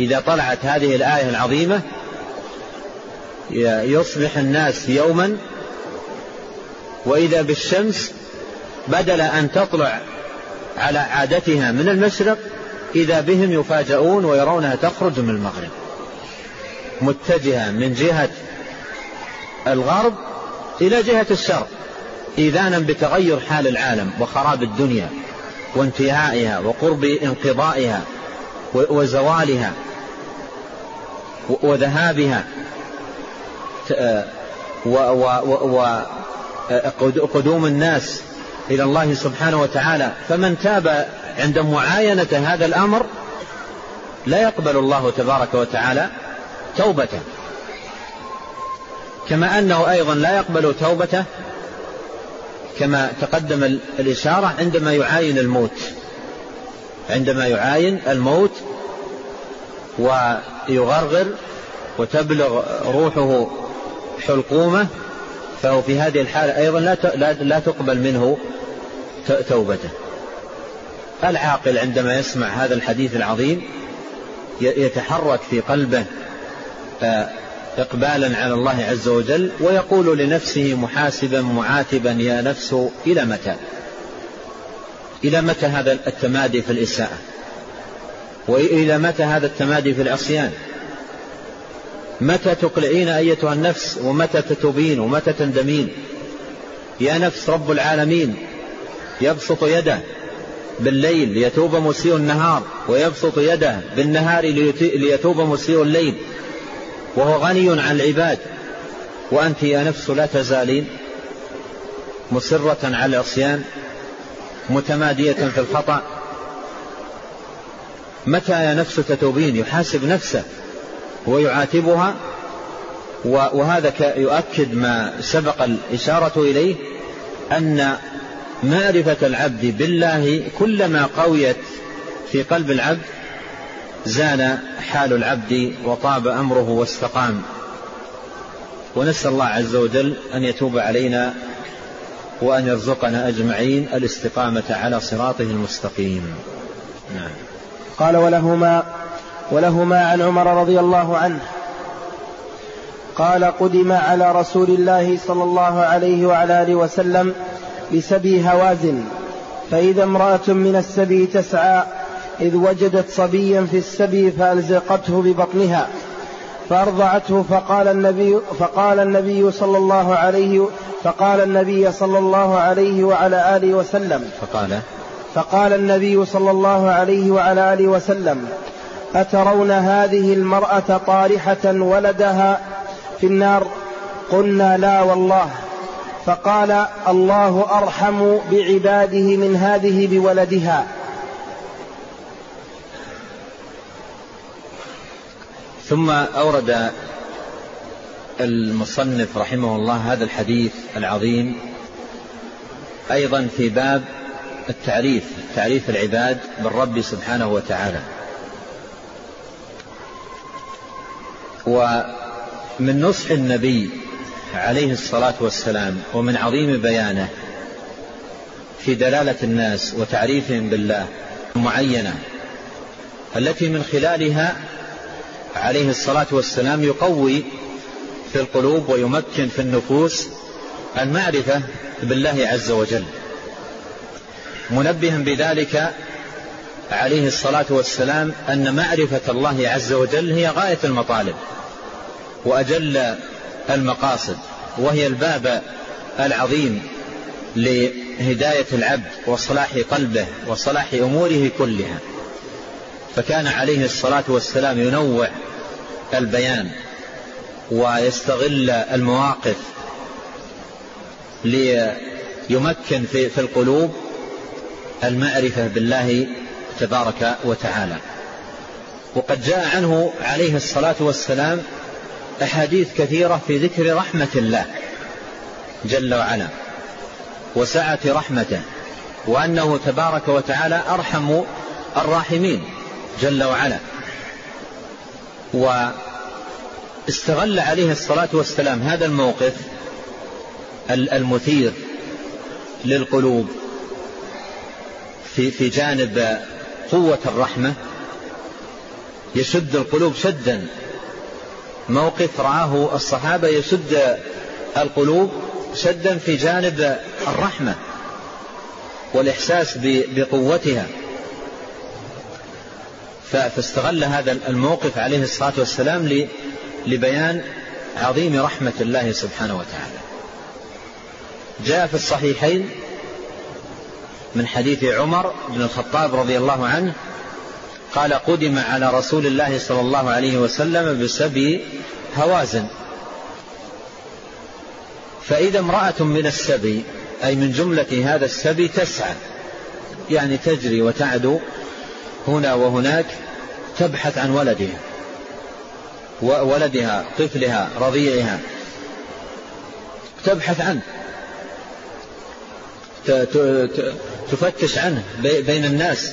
إذا طلعت هذه الآية العظيمة يصبح الناس يوما وإذا بالشمس بدل أن تطلع على عادتها من المشرق إذا بهم يفاجؤون ويرونها تخرج من المغرب. متجهة من جهة الغرب إلى جهة الشرق إذانا بتغير حال العالم وخراب الدنيا وانتهائها وقرب انقضائها وزوالها وذهابها. وقدوم الناس إلى الله سبحانه وتعالى. فمن تاب عند معاينة هذا الأمر لا يقبل الله تبارك وتعالى توبته. كما أنه أيضا لا يقبل توبته كما تقدم الإشارة عندما يعاين الموت. عندما يعاين الموت ويغرغر وتبلغ روحه حلقومة فهو في هذه الحالة أيضا لا لا تقبل منه توبته. العاقل عندما يسمع هذا الحديث العظيم يتحرك في قلبه آه، إقبالا على الله عز وجل ويقول لنفسه محاسبا معاتبا يا نفس إلى متى؟ إلى متى هذا التمادي في الإساءة؟ وإلى متى هذا التمادي في العصيان؟ متى تقلعين أيتها النفس؟ ومتى تتوبين؟ ومتى تندمين؟ يا نفس رب العالمين يبسط يده بالليل ليتوب مسيء النهار ويبسط يده بالنهار ليتوب مسيء الليل. وهو غني عن العباد. وأنت يا نفس لا تزالين مصرة على العصيان متمادية في الخطأ. متى يا نفس تتوبين؟ يحاسب نفسه ويعاتبها وهذا يؤكد ما سبق الإشارة إليه أن معرفة العبد بالله كلما قويت في قلب العبد زال حال العبد وطاب أمره واستقام. ونسأل الله عز وجل أن يتوب علينا وأن يرزقنا أجمعين الاستقامة على صراطه المستقيم. نعم. قال ولهما ولهما عن عمر رضي الله عنه. قال قدم على رسول الله صلى الله عليه وعلى آله وسلم بسبي هوازن فإذا امرأة من السبي تسعى إذ وجدت صبيا في السبي فألزقته ببطنها فأرضعته فقال النبي فقال النبي صلى الله عليه فقال النبي صلى الله عليه وعلى آله وسلم. فقال؟ فقال النبي صلى الله عليه وعلى آله وسلم أترون هذه المرأة طارحة ولدها في النار؟ قلنا لا والله. فقال الله أرحم بعباده من هذه بولدها. ثم أورد المصنف رحمه الله هذا الحديث العظيم أيضا في باب التعريف تعريف العباد بالرب سبحانه وتعالى. ومن نصح النبي عليه الصلاة والسلام ومن عظيم بيانه في دلالة الناس وتعريفهم بالله معينة التي من خلالها عليه الصلاة والسلام يقوي في القلوب ويمكن في النفوس المعرفة بالله عز وجل. منبها بذلك عليه الصلاة والسلام أن معرفة الله عز وجل هي غاية المطالب وأجل المقاصد وهي الباب العظيم لهداية العبد وصلاح قلبه وصلاح أموره كلها. فكان عليه الصلاة والسلام ينوع البيان ويستغل المواقف ليمكن في, في القلوب المعرفة بالله تبارك وتعالى. وقد جاء عنه عليه الصلاة والسلام أحاديث كثيرة في ذكر رحمة الله جل وعلا وسعة رحمته وأنه تبارك وتعالى أرحم الراحمين. جل وعلا. واستغل عليه الصلاة والسلام هذا الموقف المثير للقلوب في في جانب قوة الرحمة. يشد القلوب شدا. موقف رآه الصحابة يشد القلوب شدا في جانب الرحمة والإحساس بقوتها. فاستغل هذا الموقف عليه الصلاة والسلام لبيان عظيم رحمة الله سبحانه وتعالى. جاء في الصحيحين من حديث عمر بن الخطاب رضي الله عنه قال قدم على رسول الله صلى الله عليه وسلم بسبي هوازن. فإذا امرأة من السبي أي من جملة هذا السبي تسعى يعني تجري وتعدو هنا وهناك تبحث عن ولدها ولدها طفلها رضيعها. تبحث عنه. تفتش عنه بين الناس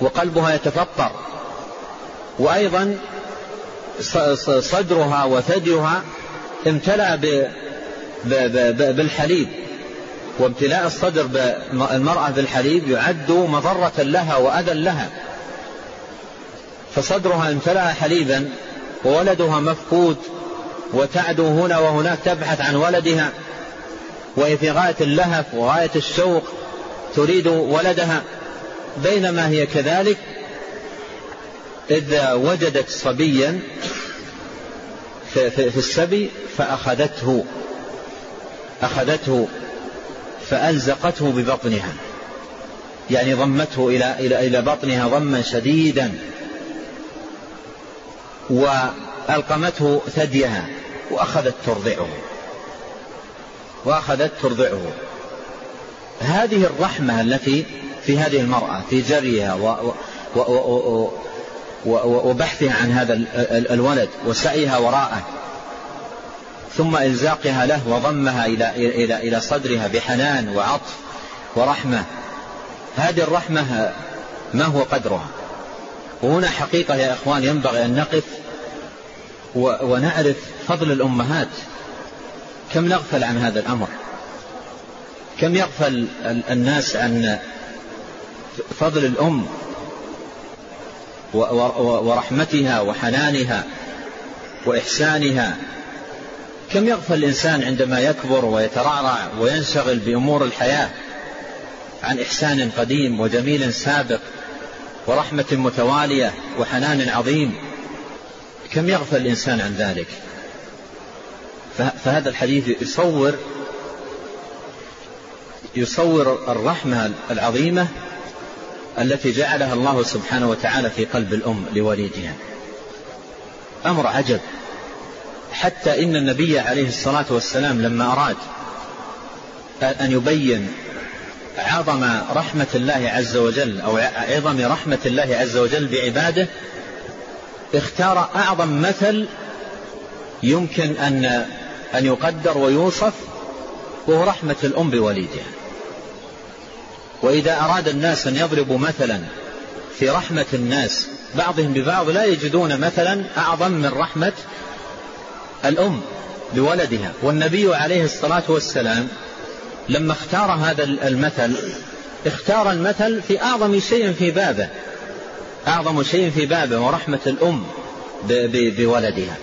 وقلبها يتفطر. وأيضا صدرها وثديها امتلأ بالحليب. وامتلاء الصدر بالمرأة بالحليب يعد مضرة لها وأذى لها. فصدرها امتلأ حليبا وولدها مفقود وتعدو هنا وهناك تبحث عن ولدها وهي في غاية اللهف وغاية الشوق تريد ولدها. بينما هي كذلك إذا وجدت صبيا في, السبي فأخذته أخذته فألزقته ببطنها. يعني ضمته إلى إلى إلى بطنها ضما شديدا. وألقمته ثديها وأخذت ترضعه. وأخذت ترضعه. هذه الرحمة التي في هذه المرأة في جريها و و و وبحثها عن هذا الولد وسعيها وراءه ثم إلزاقها له وضمها إلى إلى إلى صدرها بحنان وعطف ورحمة. هذه الرحمة ما هو قدرها؟ وهنا حقيقة يا إخوان ينبغي أن نقف ونعرف فضل الأمهات. كم نغفل عن هذا الأمر؟ كم يغفل الناس عن فضل الأم ورحمتها وحنانها وإحسانها؟ كم يغفل الإنسان عندما يكبر ويترعرع وينشغل بأمور الحياة عن إحسان قديم وجميل سابق ورحمة متوالية وحنان عظيم؟ كم يغفل الإنسان عن ذلك؟ فهذا الحديث يصور يصور الرحمة العظيمة التي جعلها الله سبحانه وتعالى في قلب الأم لوليدها. أمر عجب. حتى إن النبي عليه الصلاة والسلام لما أراد أن يبين عظم رحمة الله عز وجل أو عظم رحمة الله عز وجل بعباده اختار أعظم مثل يمكن أن أن يقدر ويوصف وهو رحمة الأم بوليدها. وإذا أراد الناس أن يضربوا مثلا في رحمة الناس بعضهم ببعض لا يجدون مثلا أعظم من رحمة الأم بولدها والنبي عليه الصلاة والسلام لما اختار هذا المثل اختار المثل في أعظم شيء في بابه. أعظم شيء في بابه ورحمة الأم بولدها.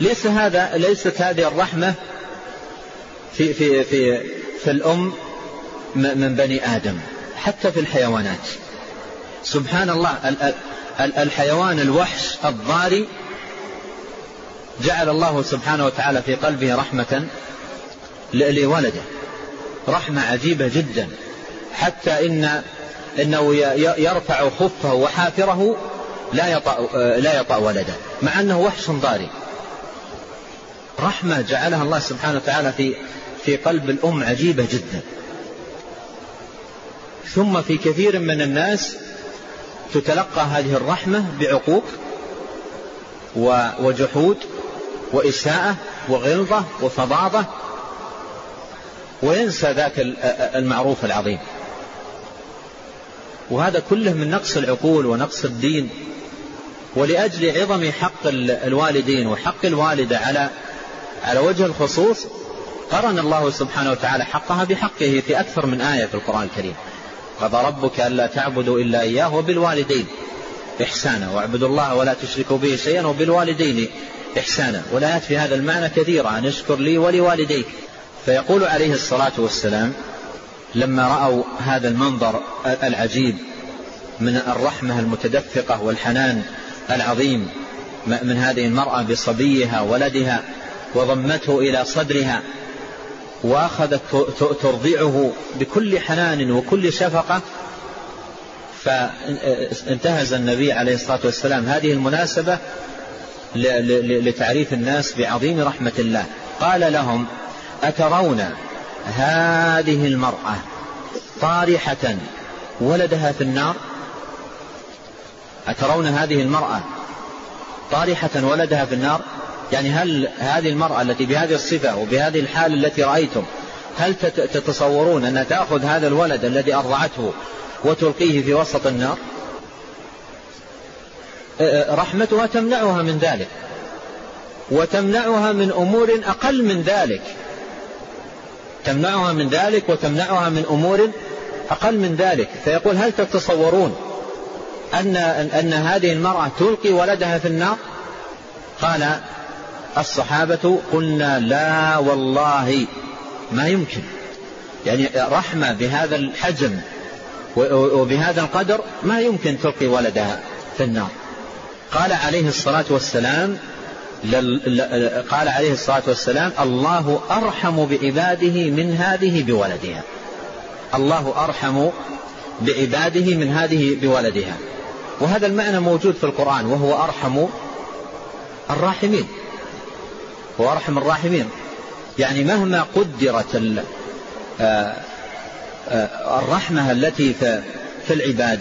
ليس هذا ليست هذه الرحمة في في في في الأم من بني آدم حتى في الحيوانات. سبحان الله الحيوان الوحش الضاري جعل الله سبحانه وتعالى في قلبه رحمة لولده. رحمة عجيبة جدا. حتى إن إنه يرفع خفه وحافره لا يطأ لا يطأ ولده. مع أنه وحش ضاري. رحمة جعلها الله سبحانه وتعالى في في قلب الأم عجيبة جدا. ثم في كثير من الناس تتلقى هذه الرحمة بعقوق وجحود وإساءة وغلظة وفظاظة وينسى ذاك المعروف العظيم. وهذا كله من نقص العقول ونقص الدين ولأجل عظم حق الوالدين وحق الوالدة على على وجه الخصوص قرن الله سبحانه وتعالى حقها بحقه في أكثر من آية في القرآن الكريم. قضى ربك ألا تعبدوا إلا إياه وبالوالدين إحسانا واعبدوا الله ولا تشركوا به شيئا وبالوالدين إحسانا. والآيات في هذا المعنى كثيرة. أن اشكر لي ولوالديك. فيقول عليه الصلاة والسلام لما رأوا هذا المنظر العجيب من الرحمة المتدفقة والحنان العظيم من هذه المرأة بصبيها ولدها وضمته إلى صدرها وأخذت ترضعه بكل حنان وكل شفقة فانتهز النبي عليه الصلاة والسلام. هذه المناسبة لتعريف الناس بعظيم رحمة الله. قال لهم أترون هذه المرأة طارحة ولدها في النار؟ أترون هذه المرأة طارحة ولدها في النار؟ يعني هل هذه المرأة التي بهذه الصفة وبهذه الحال التي رأيتم هل تتصورون أنها تأخذ هذا الولد الذي أرضعته وتلقيه في وسط النار؟ رحمتها تمنعها من ذلك. وتمنعها من أمور أقل من ذلك. تمنعها من ذلك وتمنعها من أمور أقل من ذلك. فيقول هل تتصورون أن, أن هذه المرأة تلقي ولدها في النار؟ قال الصحابة قلنا لا والله ما يمكن. يعني رحمة بهذا الحجم وبهذا القدر ما يمكن تلقي ولدها في النار. قال عليه الصلاة والسلام قال عليه الصلاة والسلام الله أرحم بعباده من هذه بولدها. الله أرحم بعباده من هذه بولدها. وهذا المعنى موجود في القرآن وهو أرحم الراحمين. هو أرحم الراحمين. يعني مهما قدرت آه، آه، الرحمة التي في العباد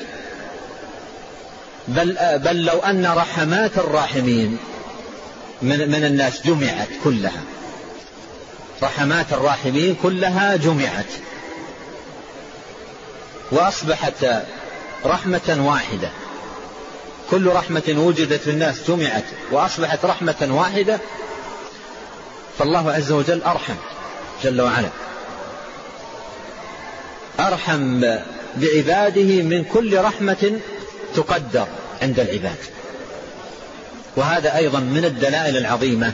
بل, آه، بل لو أن رحمات الراحمين من, من الناس جمعت كلها. رحمات الراحمين كلها جمعت. وأصبحت رحمة واحدة. كل رحمة وجدت في الناس جمعت وأصبحت رحمة واحدة. فالله عز وجل أرحم جل وعلا. أرحم بعباده من كل رحمة تقدر. عند العباد. وهذا أيضا من الدلائل العظيمة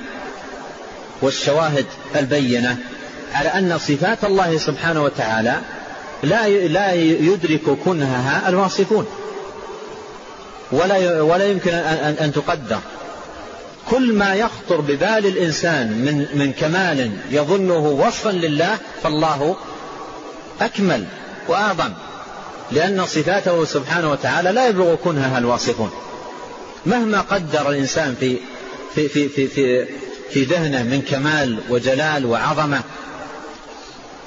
والشواهد البينة على أن صفات الله سبحانه وتعالى لا لا يدرك كنهها الواصفون. ولا ولا يمكن أن, أن تقدر. كل ما يخطر ببال الإنسان من من كمال يظنه وصفا لله فالله أكمل وأعظم. لأن صفاته سبحانه وتعالى لا يبلغ كنهها الواصفون. مهما قدر الإنسان في في في في في, في ذهنه من كمال وجلال وعظمة.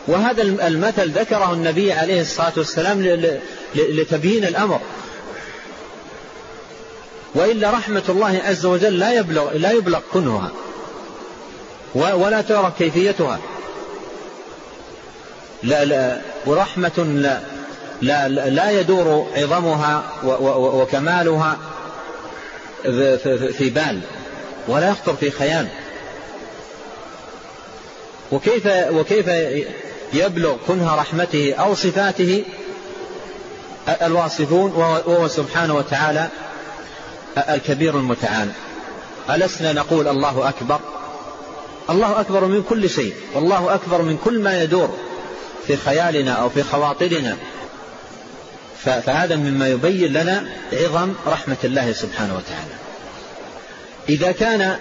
وهذا المثل ذكره النبي عليه الصلاة والسلام لتبيين الأمر. وإلا رحمة الله عز وجل لا يبلغ لا يبلغ كنهها. ولا تعرف كيفيتها. لا لا. ورحمة لا. لا, لا يدور عظمها وكمالها في بال ولا يخطر في خيال. وكيف وكيف يبلغ كنه رحمته أو صفاته الواصفون وهو سبحانه وتعالى الكبير المتعال. ألسنا نقول الله أكبر؟ الله أكبر من كل شيء والله أكبر من كل ما يدور في خيالنا أو في خواطرنا. فهذا مما يبين لنا عظم رحمة الله سبحانه وتعالى إذا كان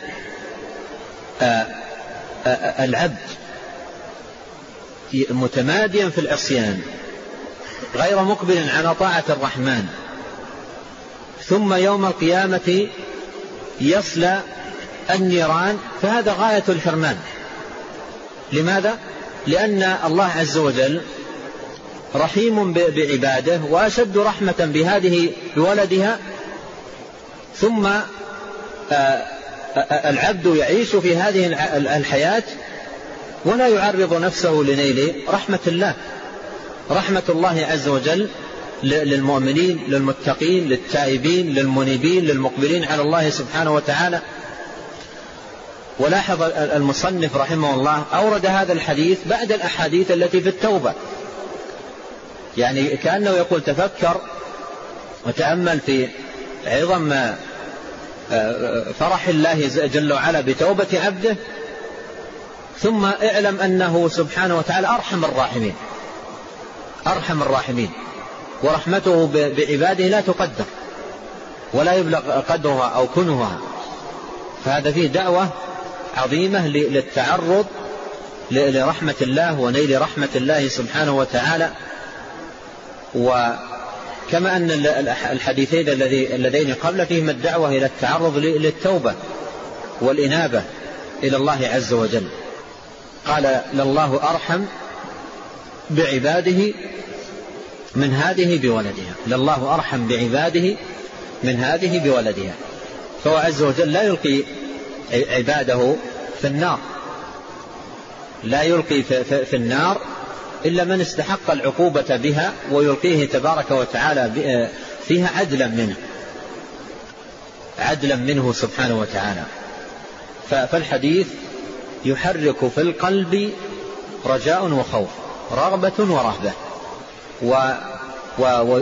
العبد متماديا في العصيان غير مقبل على طاعة الرحمن ثم يوم القيامة يصلى النيران فهذا غاية الحرمان لماذا؟ لأن الله عز وجل رحيم بعباده وأشد رحمة بهذه بولدها. ثم العبد يعيش في هذه الحياة ولا يعرض نفسه لنيل رحمة الله. رحمة الله عز وجل للمؤمنين للمتقين للتائبين للمنيبين للمقبلين على الله سبحانه وتعالى. ولاحظ المصنف رحمه الله أورد هذا الحديث بعد الأحاديث التي في التوبة. يعني كأنه يقول تفكر وتأمل في عظم فرح الله جل وعلا بتوبة عبده ثم اعلم أنه سبحانه وتعالى أرحم الراحمين أرحم الراحمين ورحمته بعباده لا تقدر ولا يبلغ قدرها أو كنهها فهذا فيه دعوة عظيمة للتعرض لرحمة الله ونيل رحمة الله سبحانه وتعالى وكما أن الحديثين اللذين قبل فيهما الدعوة إلى التعرض للتوبة والإنابة إلى الله عز وجل. قال لله أرحم بعباده من هذه بولدها. لله أرحم بعباده من هذه بولدها. فهو عز وجل لا يلقي عباده في النار. لا يلقي في النار إلا من استحق العقوبة بها ويلقيه تبارك وتعالى فيها عدلا منه. عدلا منه سبحانه وتعالى. فالحديث يحرك في القلب رجاء وخوف رغبة ورهبة. و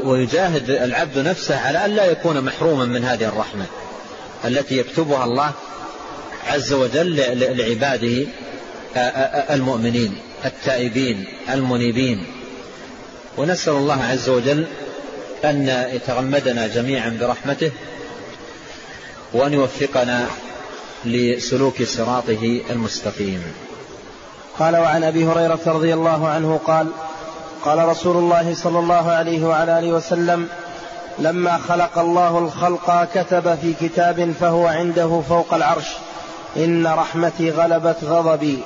ويجاهد العبد نفسه على أن لا يكون محروما من هذه الرحمة التي يكتبها الله عز وجل لعباده المؤمنين. التائبين المنيبين. ونسأل الله عز وجل أن يتغمدنا جميعا برحمته وأن يوفقنا لسلوك صراطه المستقيم. قال وعن أبي هريرة رضي الله عنه قال قال رسول الله صلى الله عليه وعلى آله وسلم لما خلق الله الخلق كتب في كتاب فهو عنده فوق العرش إن رحمتي غلبت غضبي.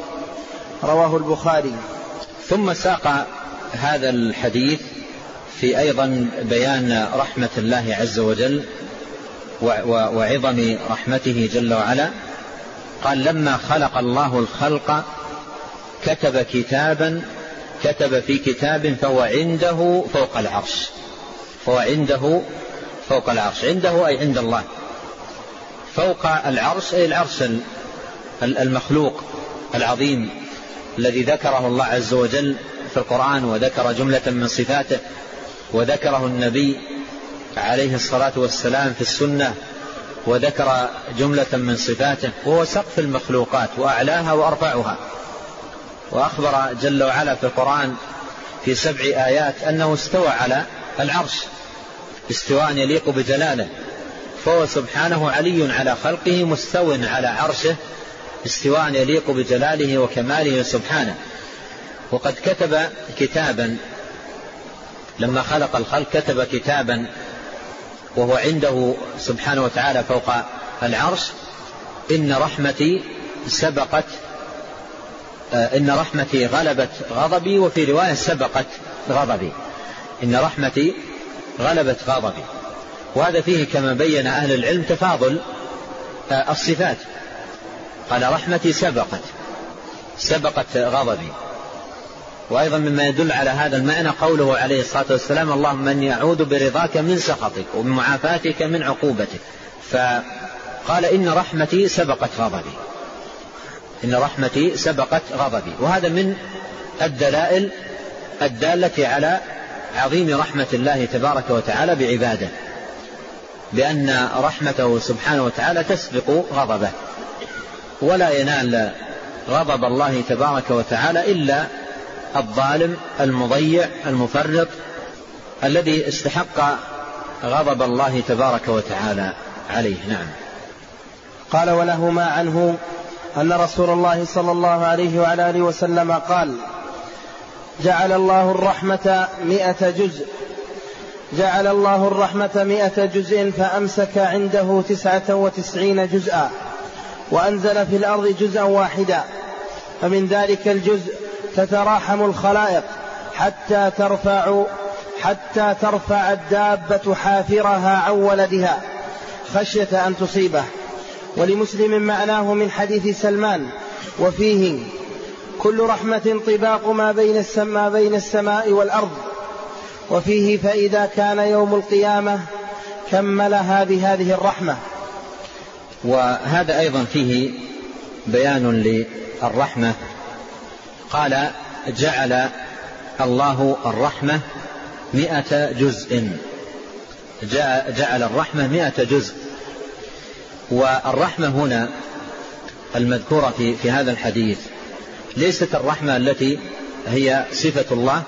رواه البخاري. ثم ساق هذا الحديث في أيضا بيان رحمة الله عز وجل وعظم رحمته جل وعلا. قال لما خلق الله الخلق كتب كتابا كتب في كتاب فهو عنده فوق العرش. فهو عنده فوق العرش. عنده أي عند الله. فوق العرش أي العرش المخلوق العظيم. الذي ذكره الله عز وجل في القرآن وذكر جملة من صفاته وذكره النبي عليه الصلاة والسلام في السنة وذكر جملة من صفاته وهو سقف المخلوقات وأعلاها وأرفعها وأخبر جل وعلا في القرآن في سبع آيات أنه استوى على العرش استواء يليق بجلاله فهو سبحانه علي على خلقه مستو على عرشه استواء يليق بجلاله وكماله سبحانه. وقد كتب كتابا لما خلق الخلق كتب كتابا وهو عنده سبحانه وتعالى فوق العرش إن رحمتي سبقت آه، إن رحمتي غلبت غضبي وفي رواية سبقت غضبي. إن رحمتي غلبت غضبي. وهذا فيه كما بين أهل العلم تفاضل آه، الصفات. قال رحمتي سبقت سبقت غضبي. وأيضا مما يدل على هذا المعنى قوله عليه الصلاة والسلام اللهم أني أعوذ برضاك من سخطك ومن معافاتك من عقوبتك. فقال إن رحمتي سبقت غضبي. إن رحمتي سبقت غضبي. وهذا من الدلائل الدالة على عظيم رحمة الله تبارك وتعالى بعباده بأن رحمته سبحانه وتعالى تسبق غضبه. ولا ينال غضب الله تبارك وتعالى إلا الظالم المضيع المفرط الذي استحق غضب الله تبارك وتعالى عليه. نعم. قال ولهما عنه أن رسول الله صلى الله عليه وعلى آله وسلم قال جعل الله الرحمة مئة جزء. جعل الله الرحمة مئة جزء فأمسك عنده تسعة وتسعين جزءا. وأنزل في الأرض جزءا واحدا فمن ذلك الجزء تتراحم الخلائق حتى ترفع حتى ترفع الدابة حافرها عن ولدها خشية أن تصيبه. ولمسلم معناه من حديث سلمان وفيه كل رحمة طباق ما بين السماء بين السماء والأرض. وفيه فإذا كان يوم القيامة كملها بهذه الرحمة. وهذا أيضا فيه بيان للرحمة. قال جعل الله الرحمة مئة جزء. جعل الرحمة مئة جزء. والرحمة هنا المذكورة في, في هذا الحديث ليست الرحمة التي هي صفة الله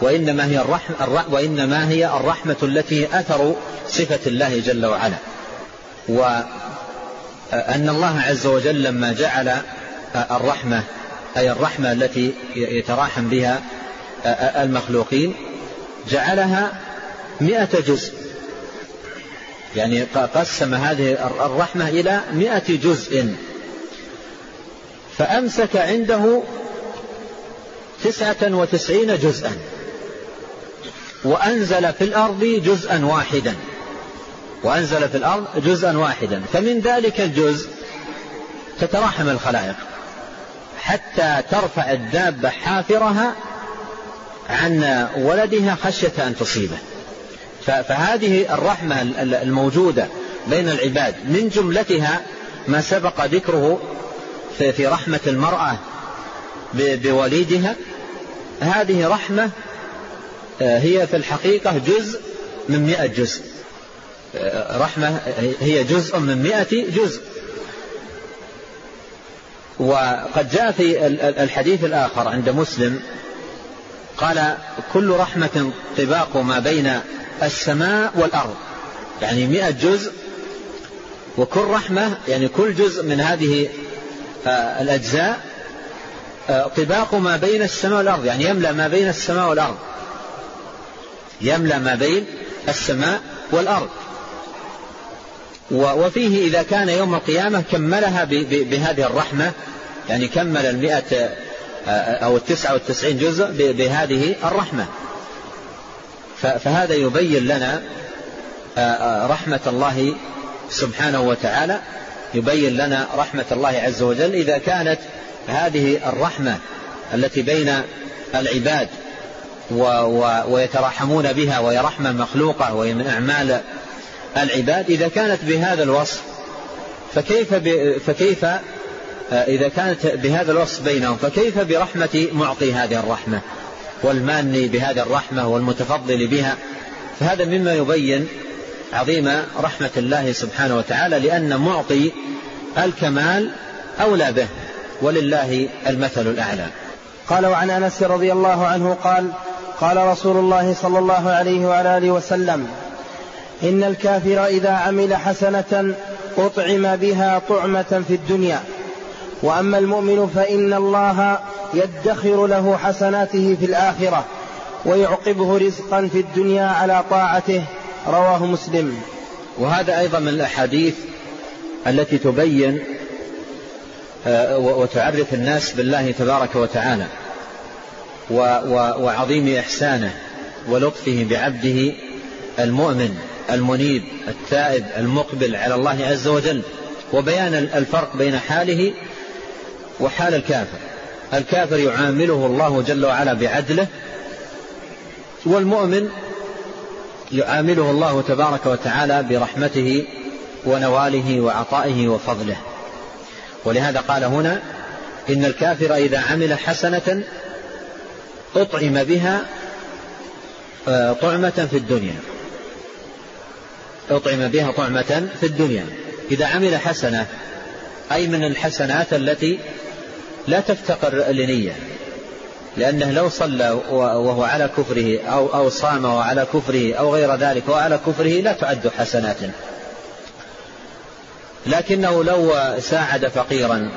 وإنما هي الرحمة وإنما هي الرحمة التي أثر صفة الله جل وعلا. وأن الله عز وجل لما جعل الرحمة أي الرحمة التي يتراحم بها المخلوقين جعلها مئة جزء. يعني قسم هذه الرحمة إلى مئة جزء. فأمسك عنده تسعة وتسعين جزءا وأنزل في الأرض جزءا واحدا. وأنزل في الأرض جزءا واحدا. فمن ذلك الجزء تتراحم الخلائق حتى ترفع الدابة حافرها عن ولدها خشية أن تصيبه. فهذه الرحمة الموجودة بين العباد من جملتها ما سبق ذكره في رحمة المرأة بوليدها. هذه رحمة آه، هي في الحقيقة جزء من مئة جزء. رحمة هي جزء من مئة جزء. وقد جاء في الحديث الآخر عند مسلم قال كل رحمة طباق ما بين السماء والأرض. يعني مئة جزء. وكل رحمة يعني كل جزء من هذه آه، الأجزاء طباق ما بين السماء والأرض. يعني يملأ ما بين السماء والأرض. يملأ ما بين السماء والأرض. وفيه إذا كان يوم القيامة كملها بهذه الرحمة يعني كمل المئة أو التسعة والتسعين جزء بهذه الرحمة. فهذا يبين لنا رحمة الله سبحانه وتعالى يبين لنا رحمة الله عز وجل إذا كانت هذه الرحمة التي بين العباد ويتراحمون بها وهي رحمة مخلوقة وهي من أعمال العباد إذا كانت بهذا الوصف فكيف ب فكيف آه، إذا كانت بهذا الوصف بينهم فكيف برحمة معطي هذه الرحمة والمان بهذه الرحمة والمتفضل بها؟ فهذا مما يبين عظيم رحمة الله سبحانه وتعالى لأن معطي الكمال أولى به ولله المثل الأعلى. قال وعن أنس رضي الله عنه قال قال رسول الله صلى الله عليه وعلى آله وسلم إن الكافر إذا عمل حسنة أطعم بها طعمة في الدنيا. وأما المؤمن فإن الله يدخر له حسناته في الآخرة ويعقبه رزقا في الدنيا على طاعته رواه مسلم. وهذا أيضا من الأحاديث التي تبين آه، وتعرف الناس بالله تبارك وتعالى وعظيم إحسانه ولطفه بعبده المؤمن. المنيب التائب المقبل على الله عز وجل وبيان الفرق بين حاله وحال الكافر. الكافر يعامله الله جل وعلا بعدله والمؤمن يعامله الله تبارك وتعالى برحمته ونواله وعطائه وفضله. ولهذا قال هنا إن الكافر إذا عمل حسنة أطعم بها آه، طعمة في الدنيا. أطعم بها طعمة في الدنيا. إذا عمل حسنة أي من الحسنات التي لا تفتقر لنية. لأنه لو صلى وهو على كفره أو, أو صام وعلى كفره أو غير ذلك وعلى كفره لا تعد حسنات. لكنه لو ساعد فقيرا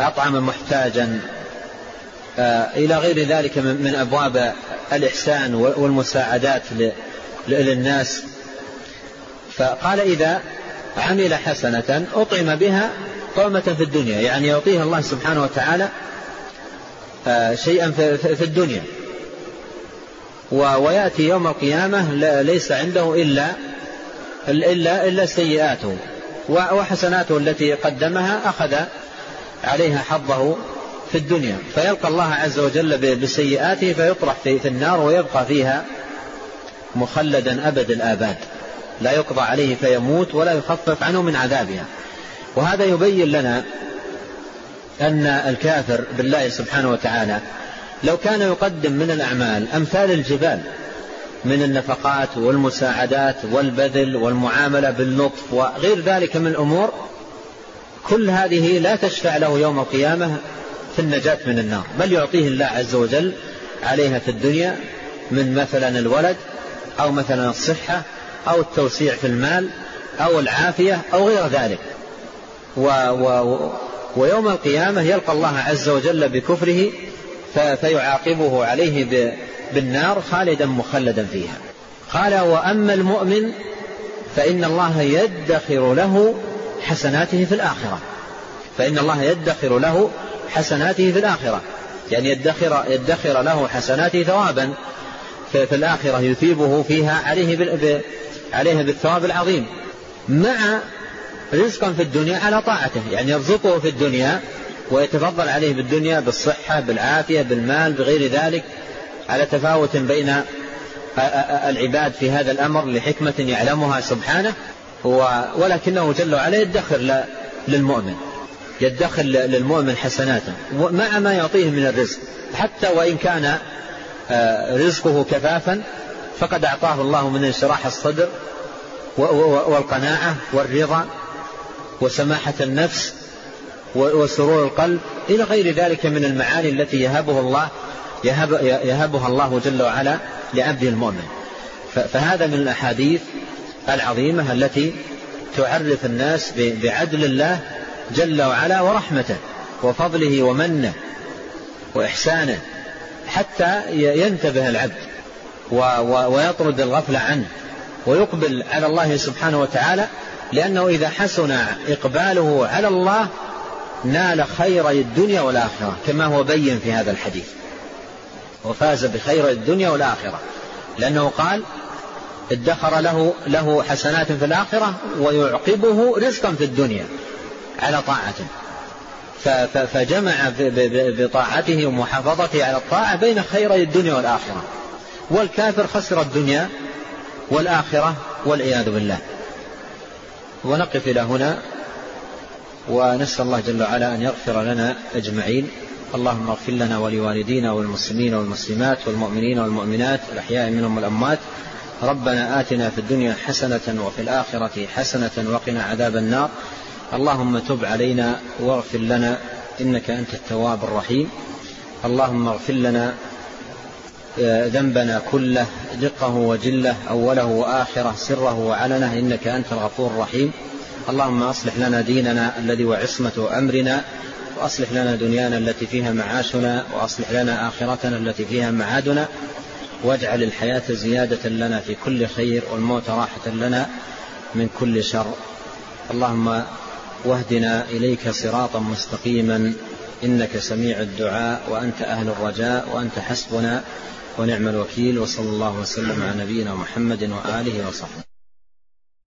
أطعم محتاجا آه، إلى غير ذلك من أبواب الإحسان والمساعدات للناس فقال إذا عمل حسنة أطعم بها طعمة في الدنيا يعني يعطيها الله سبحانه وتعالى آه، شيئا في الدنيا. ويأتي يوم القيامة ليس عنده إلا إلا إلا سيئاته. وحسناته التي قدمها أخذ عليها حظه في الدنيا. فيلقى الله عز وجل بسيئاته فيطرح في النار ويبقى فيها مخلدا أبد الآباد. لا يقضى عليه فيموت ولا يخفف عنه من عذابها. وهذا يبين لنا أن الكافر بالله سبحانه وتعالى لو كان يقدم من الأعمال أمثال الجبال من النفقات والمساعدات والبذل والمعاملة باللطف وغير ذلك من الأمور كل هذه لا تشفع له يوم القيامة في النجاة من النار بل يعطيه الله عز وجل عليها في الدنيا من مثلا الولد أو مثلا الصحة أو التوسيع في المال أو العافية أو غير ذلك. و و ويوم القيامة يلقى الله عز وجل بكفره فيعاقبه عليه بالنار خالدا مخلدا فيها. قال وأما المؤمن فإن الله يدخر له حسناته في الآخرة. فإن الله يدخر له حسناته في الآخرة. يعني يدخر, يدخر له حسناته ثوابا. في الآخرة يثيبه فيها عليه عليها بالثواب العظيم. مع رزقا في الدنيا على طاعته يعني يرزقه في الدنيا ويتفضل عليه بالدنيا بالصحة بالعافية بالمال بغير ذلك على تفاوت بين العباد في هذا الأمر لحكمة يعلمها سبحانه ولكنه جل وعلا يدخر للمؤمن يدخر للمؤمن حسناته مع ما يعطيه من الرزق حتى وإن كان رزقه كفافا فقد أعطاه الله من انشراح الصدر والقناعة والرضا وسماحة النفس وسرور القلب إلى غير ذلك من المعاني التي يهبه الله يهب يهبها الله جل وعلا لعبده المؤمن. فهذا من الأحاديث العظيمة التي تعرف الناس بعدل الله جل وعلا ورحمته وفضله ومنه وإحسانه حتى ينتبه العبد. ويطرد الغفلة عنه ويقبل على الله سبحانه وتعالى لأنه إذا حسن إقباله على الله نال خير الدنيا والآخرة كما هو بين في هذا الحديث. وفاز بخير الدنيا والآخرة. لأنه قال ادخر له له حسنات في الآخرة ويعقبه رزقا في الدنيا على طاعته فجمع بطاعته ومحافظته على الطاعة بين خيري الدنيا والآخرة. والكافر خسر الدنيا والآخرة والعياذ بالله. ونقف إلى هنا ونسأل الله جل وعلا أن يغفر لنا أجمعين. اللهم اغفر لنا ولوالدينا والمسلمين والمسلمات والمؤمنين والمؤمنات الأحياء منهم والأموات. ربنا آتنا في الدنيا حسنة وفي الآخرة حسنة وقنا عذاب النار. اللهم تب علينا واغفر لنا إنك أنت التواب الرحيم. اللهم اغفر لنا ذنبنا كله دقه وجله أوله وآخره سره وعلنه إنك أنت الغفور الرحيم. اللهم أصلح لنا ديننا الذي وعصمة أمرنا وأصلح لنا دنيانا التي فيها معاشنا وأصلح لنا آخرتنا التي فيها معادنا. واجعل الحياة زيادة لنا في كل خير والموت راحة لنا من كل شر. اللهم واهدنا إليك صراطا مستقيما إنك سميع الدعاء وأنت أهل الرجاء وأنت حسبنا. ونعم الوكيل وصلى الله وسلم على نبينا محمد وآله وصحبه.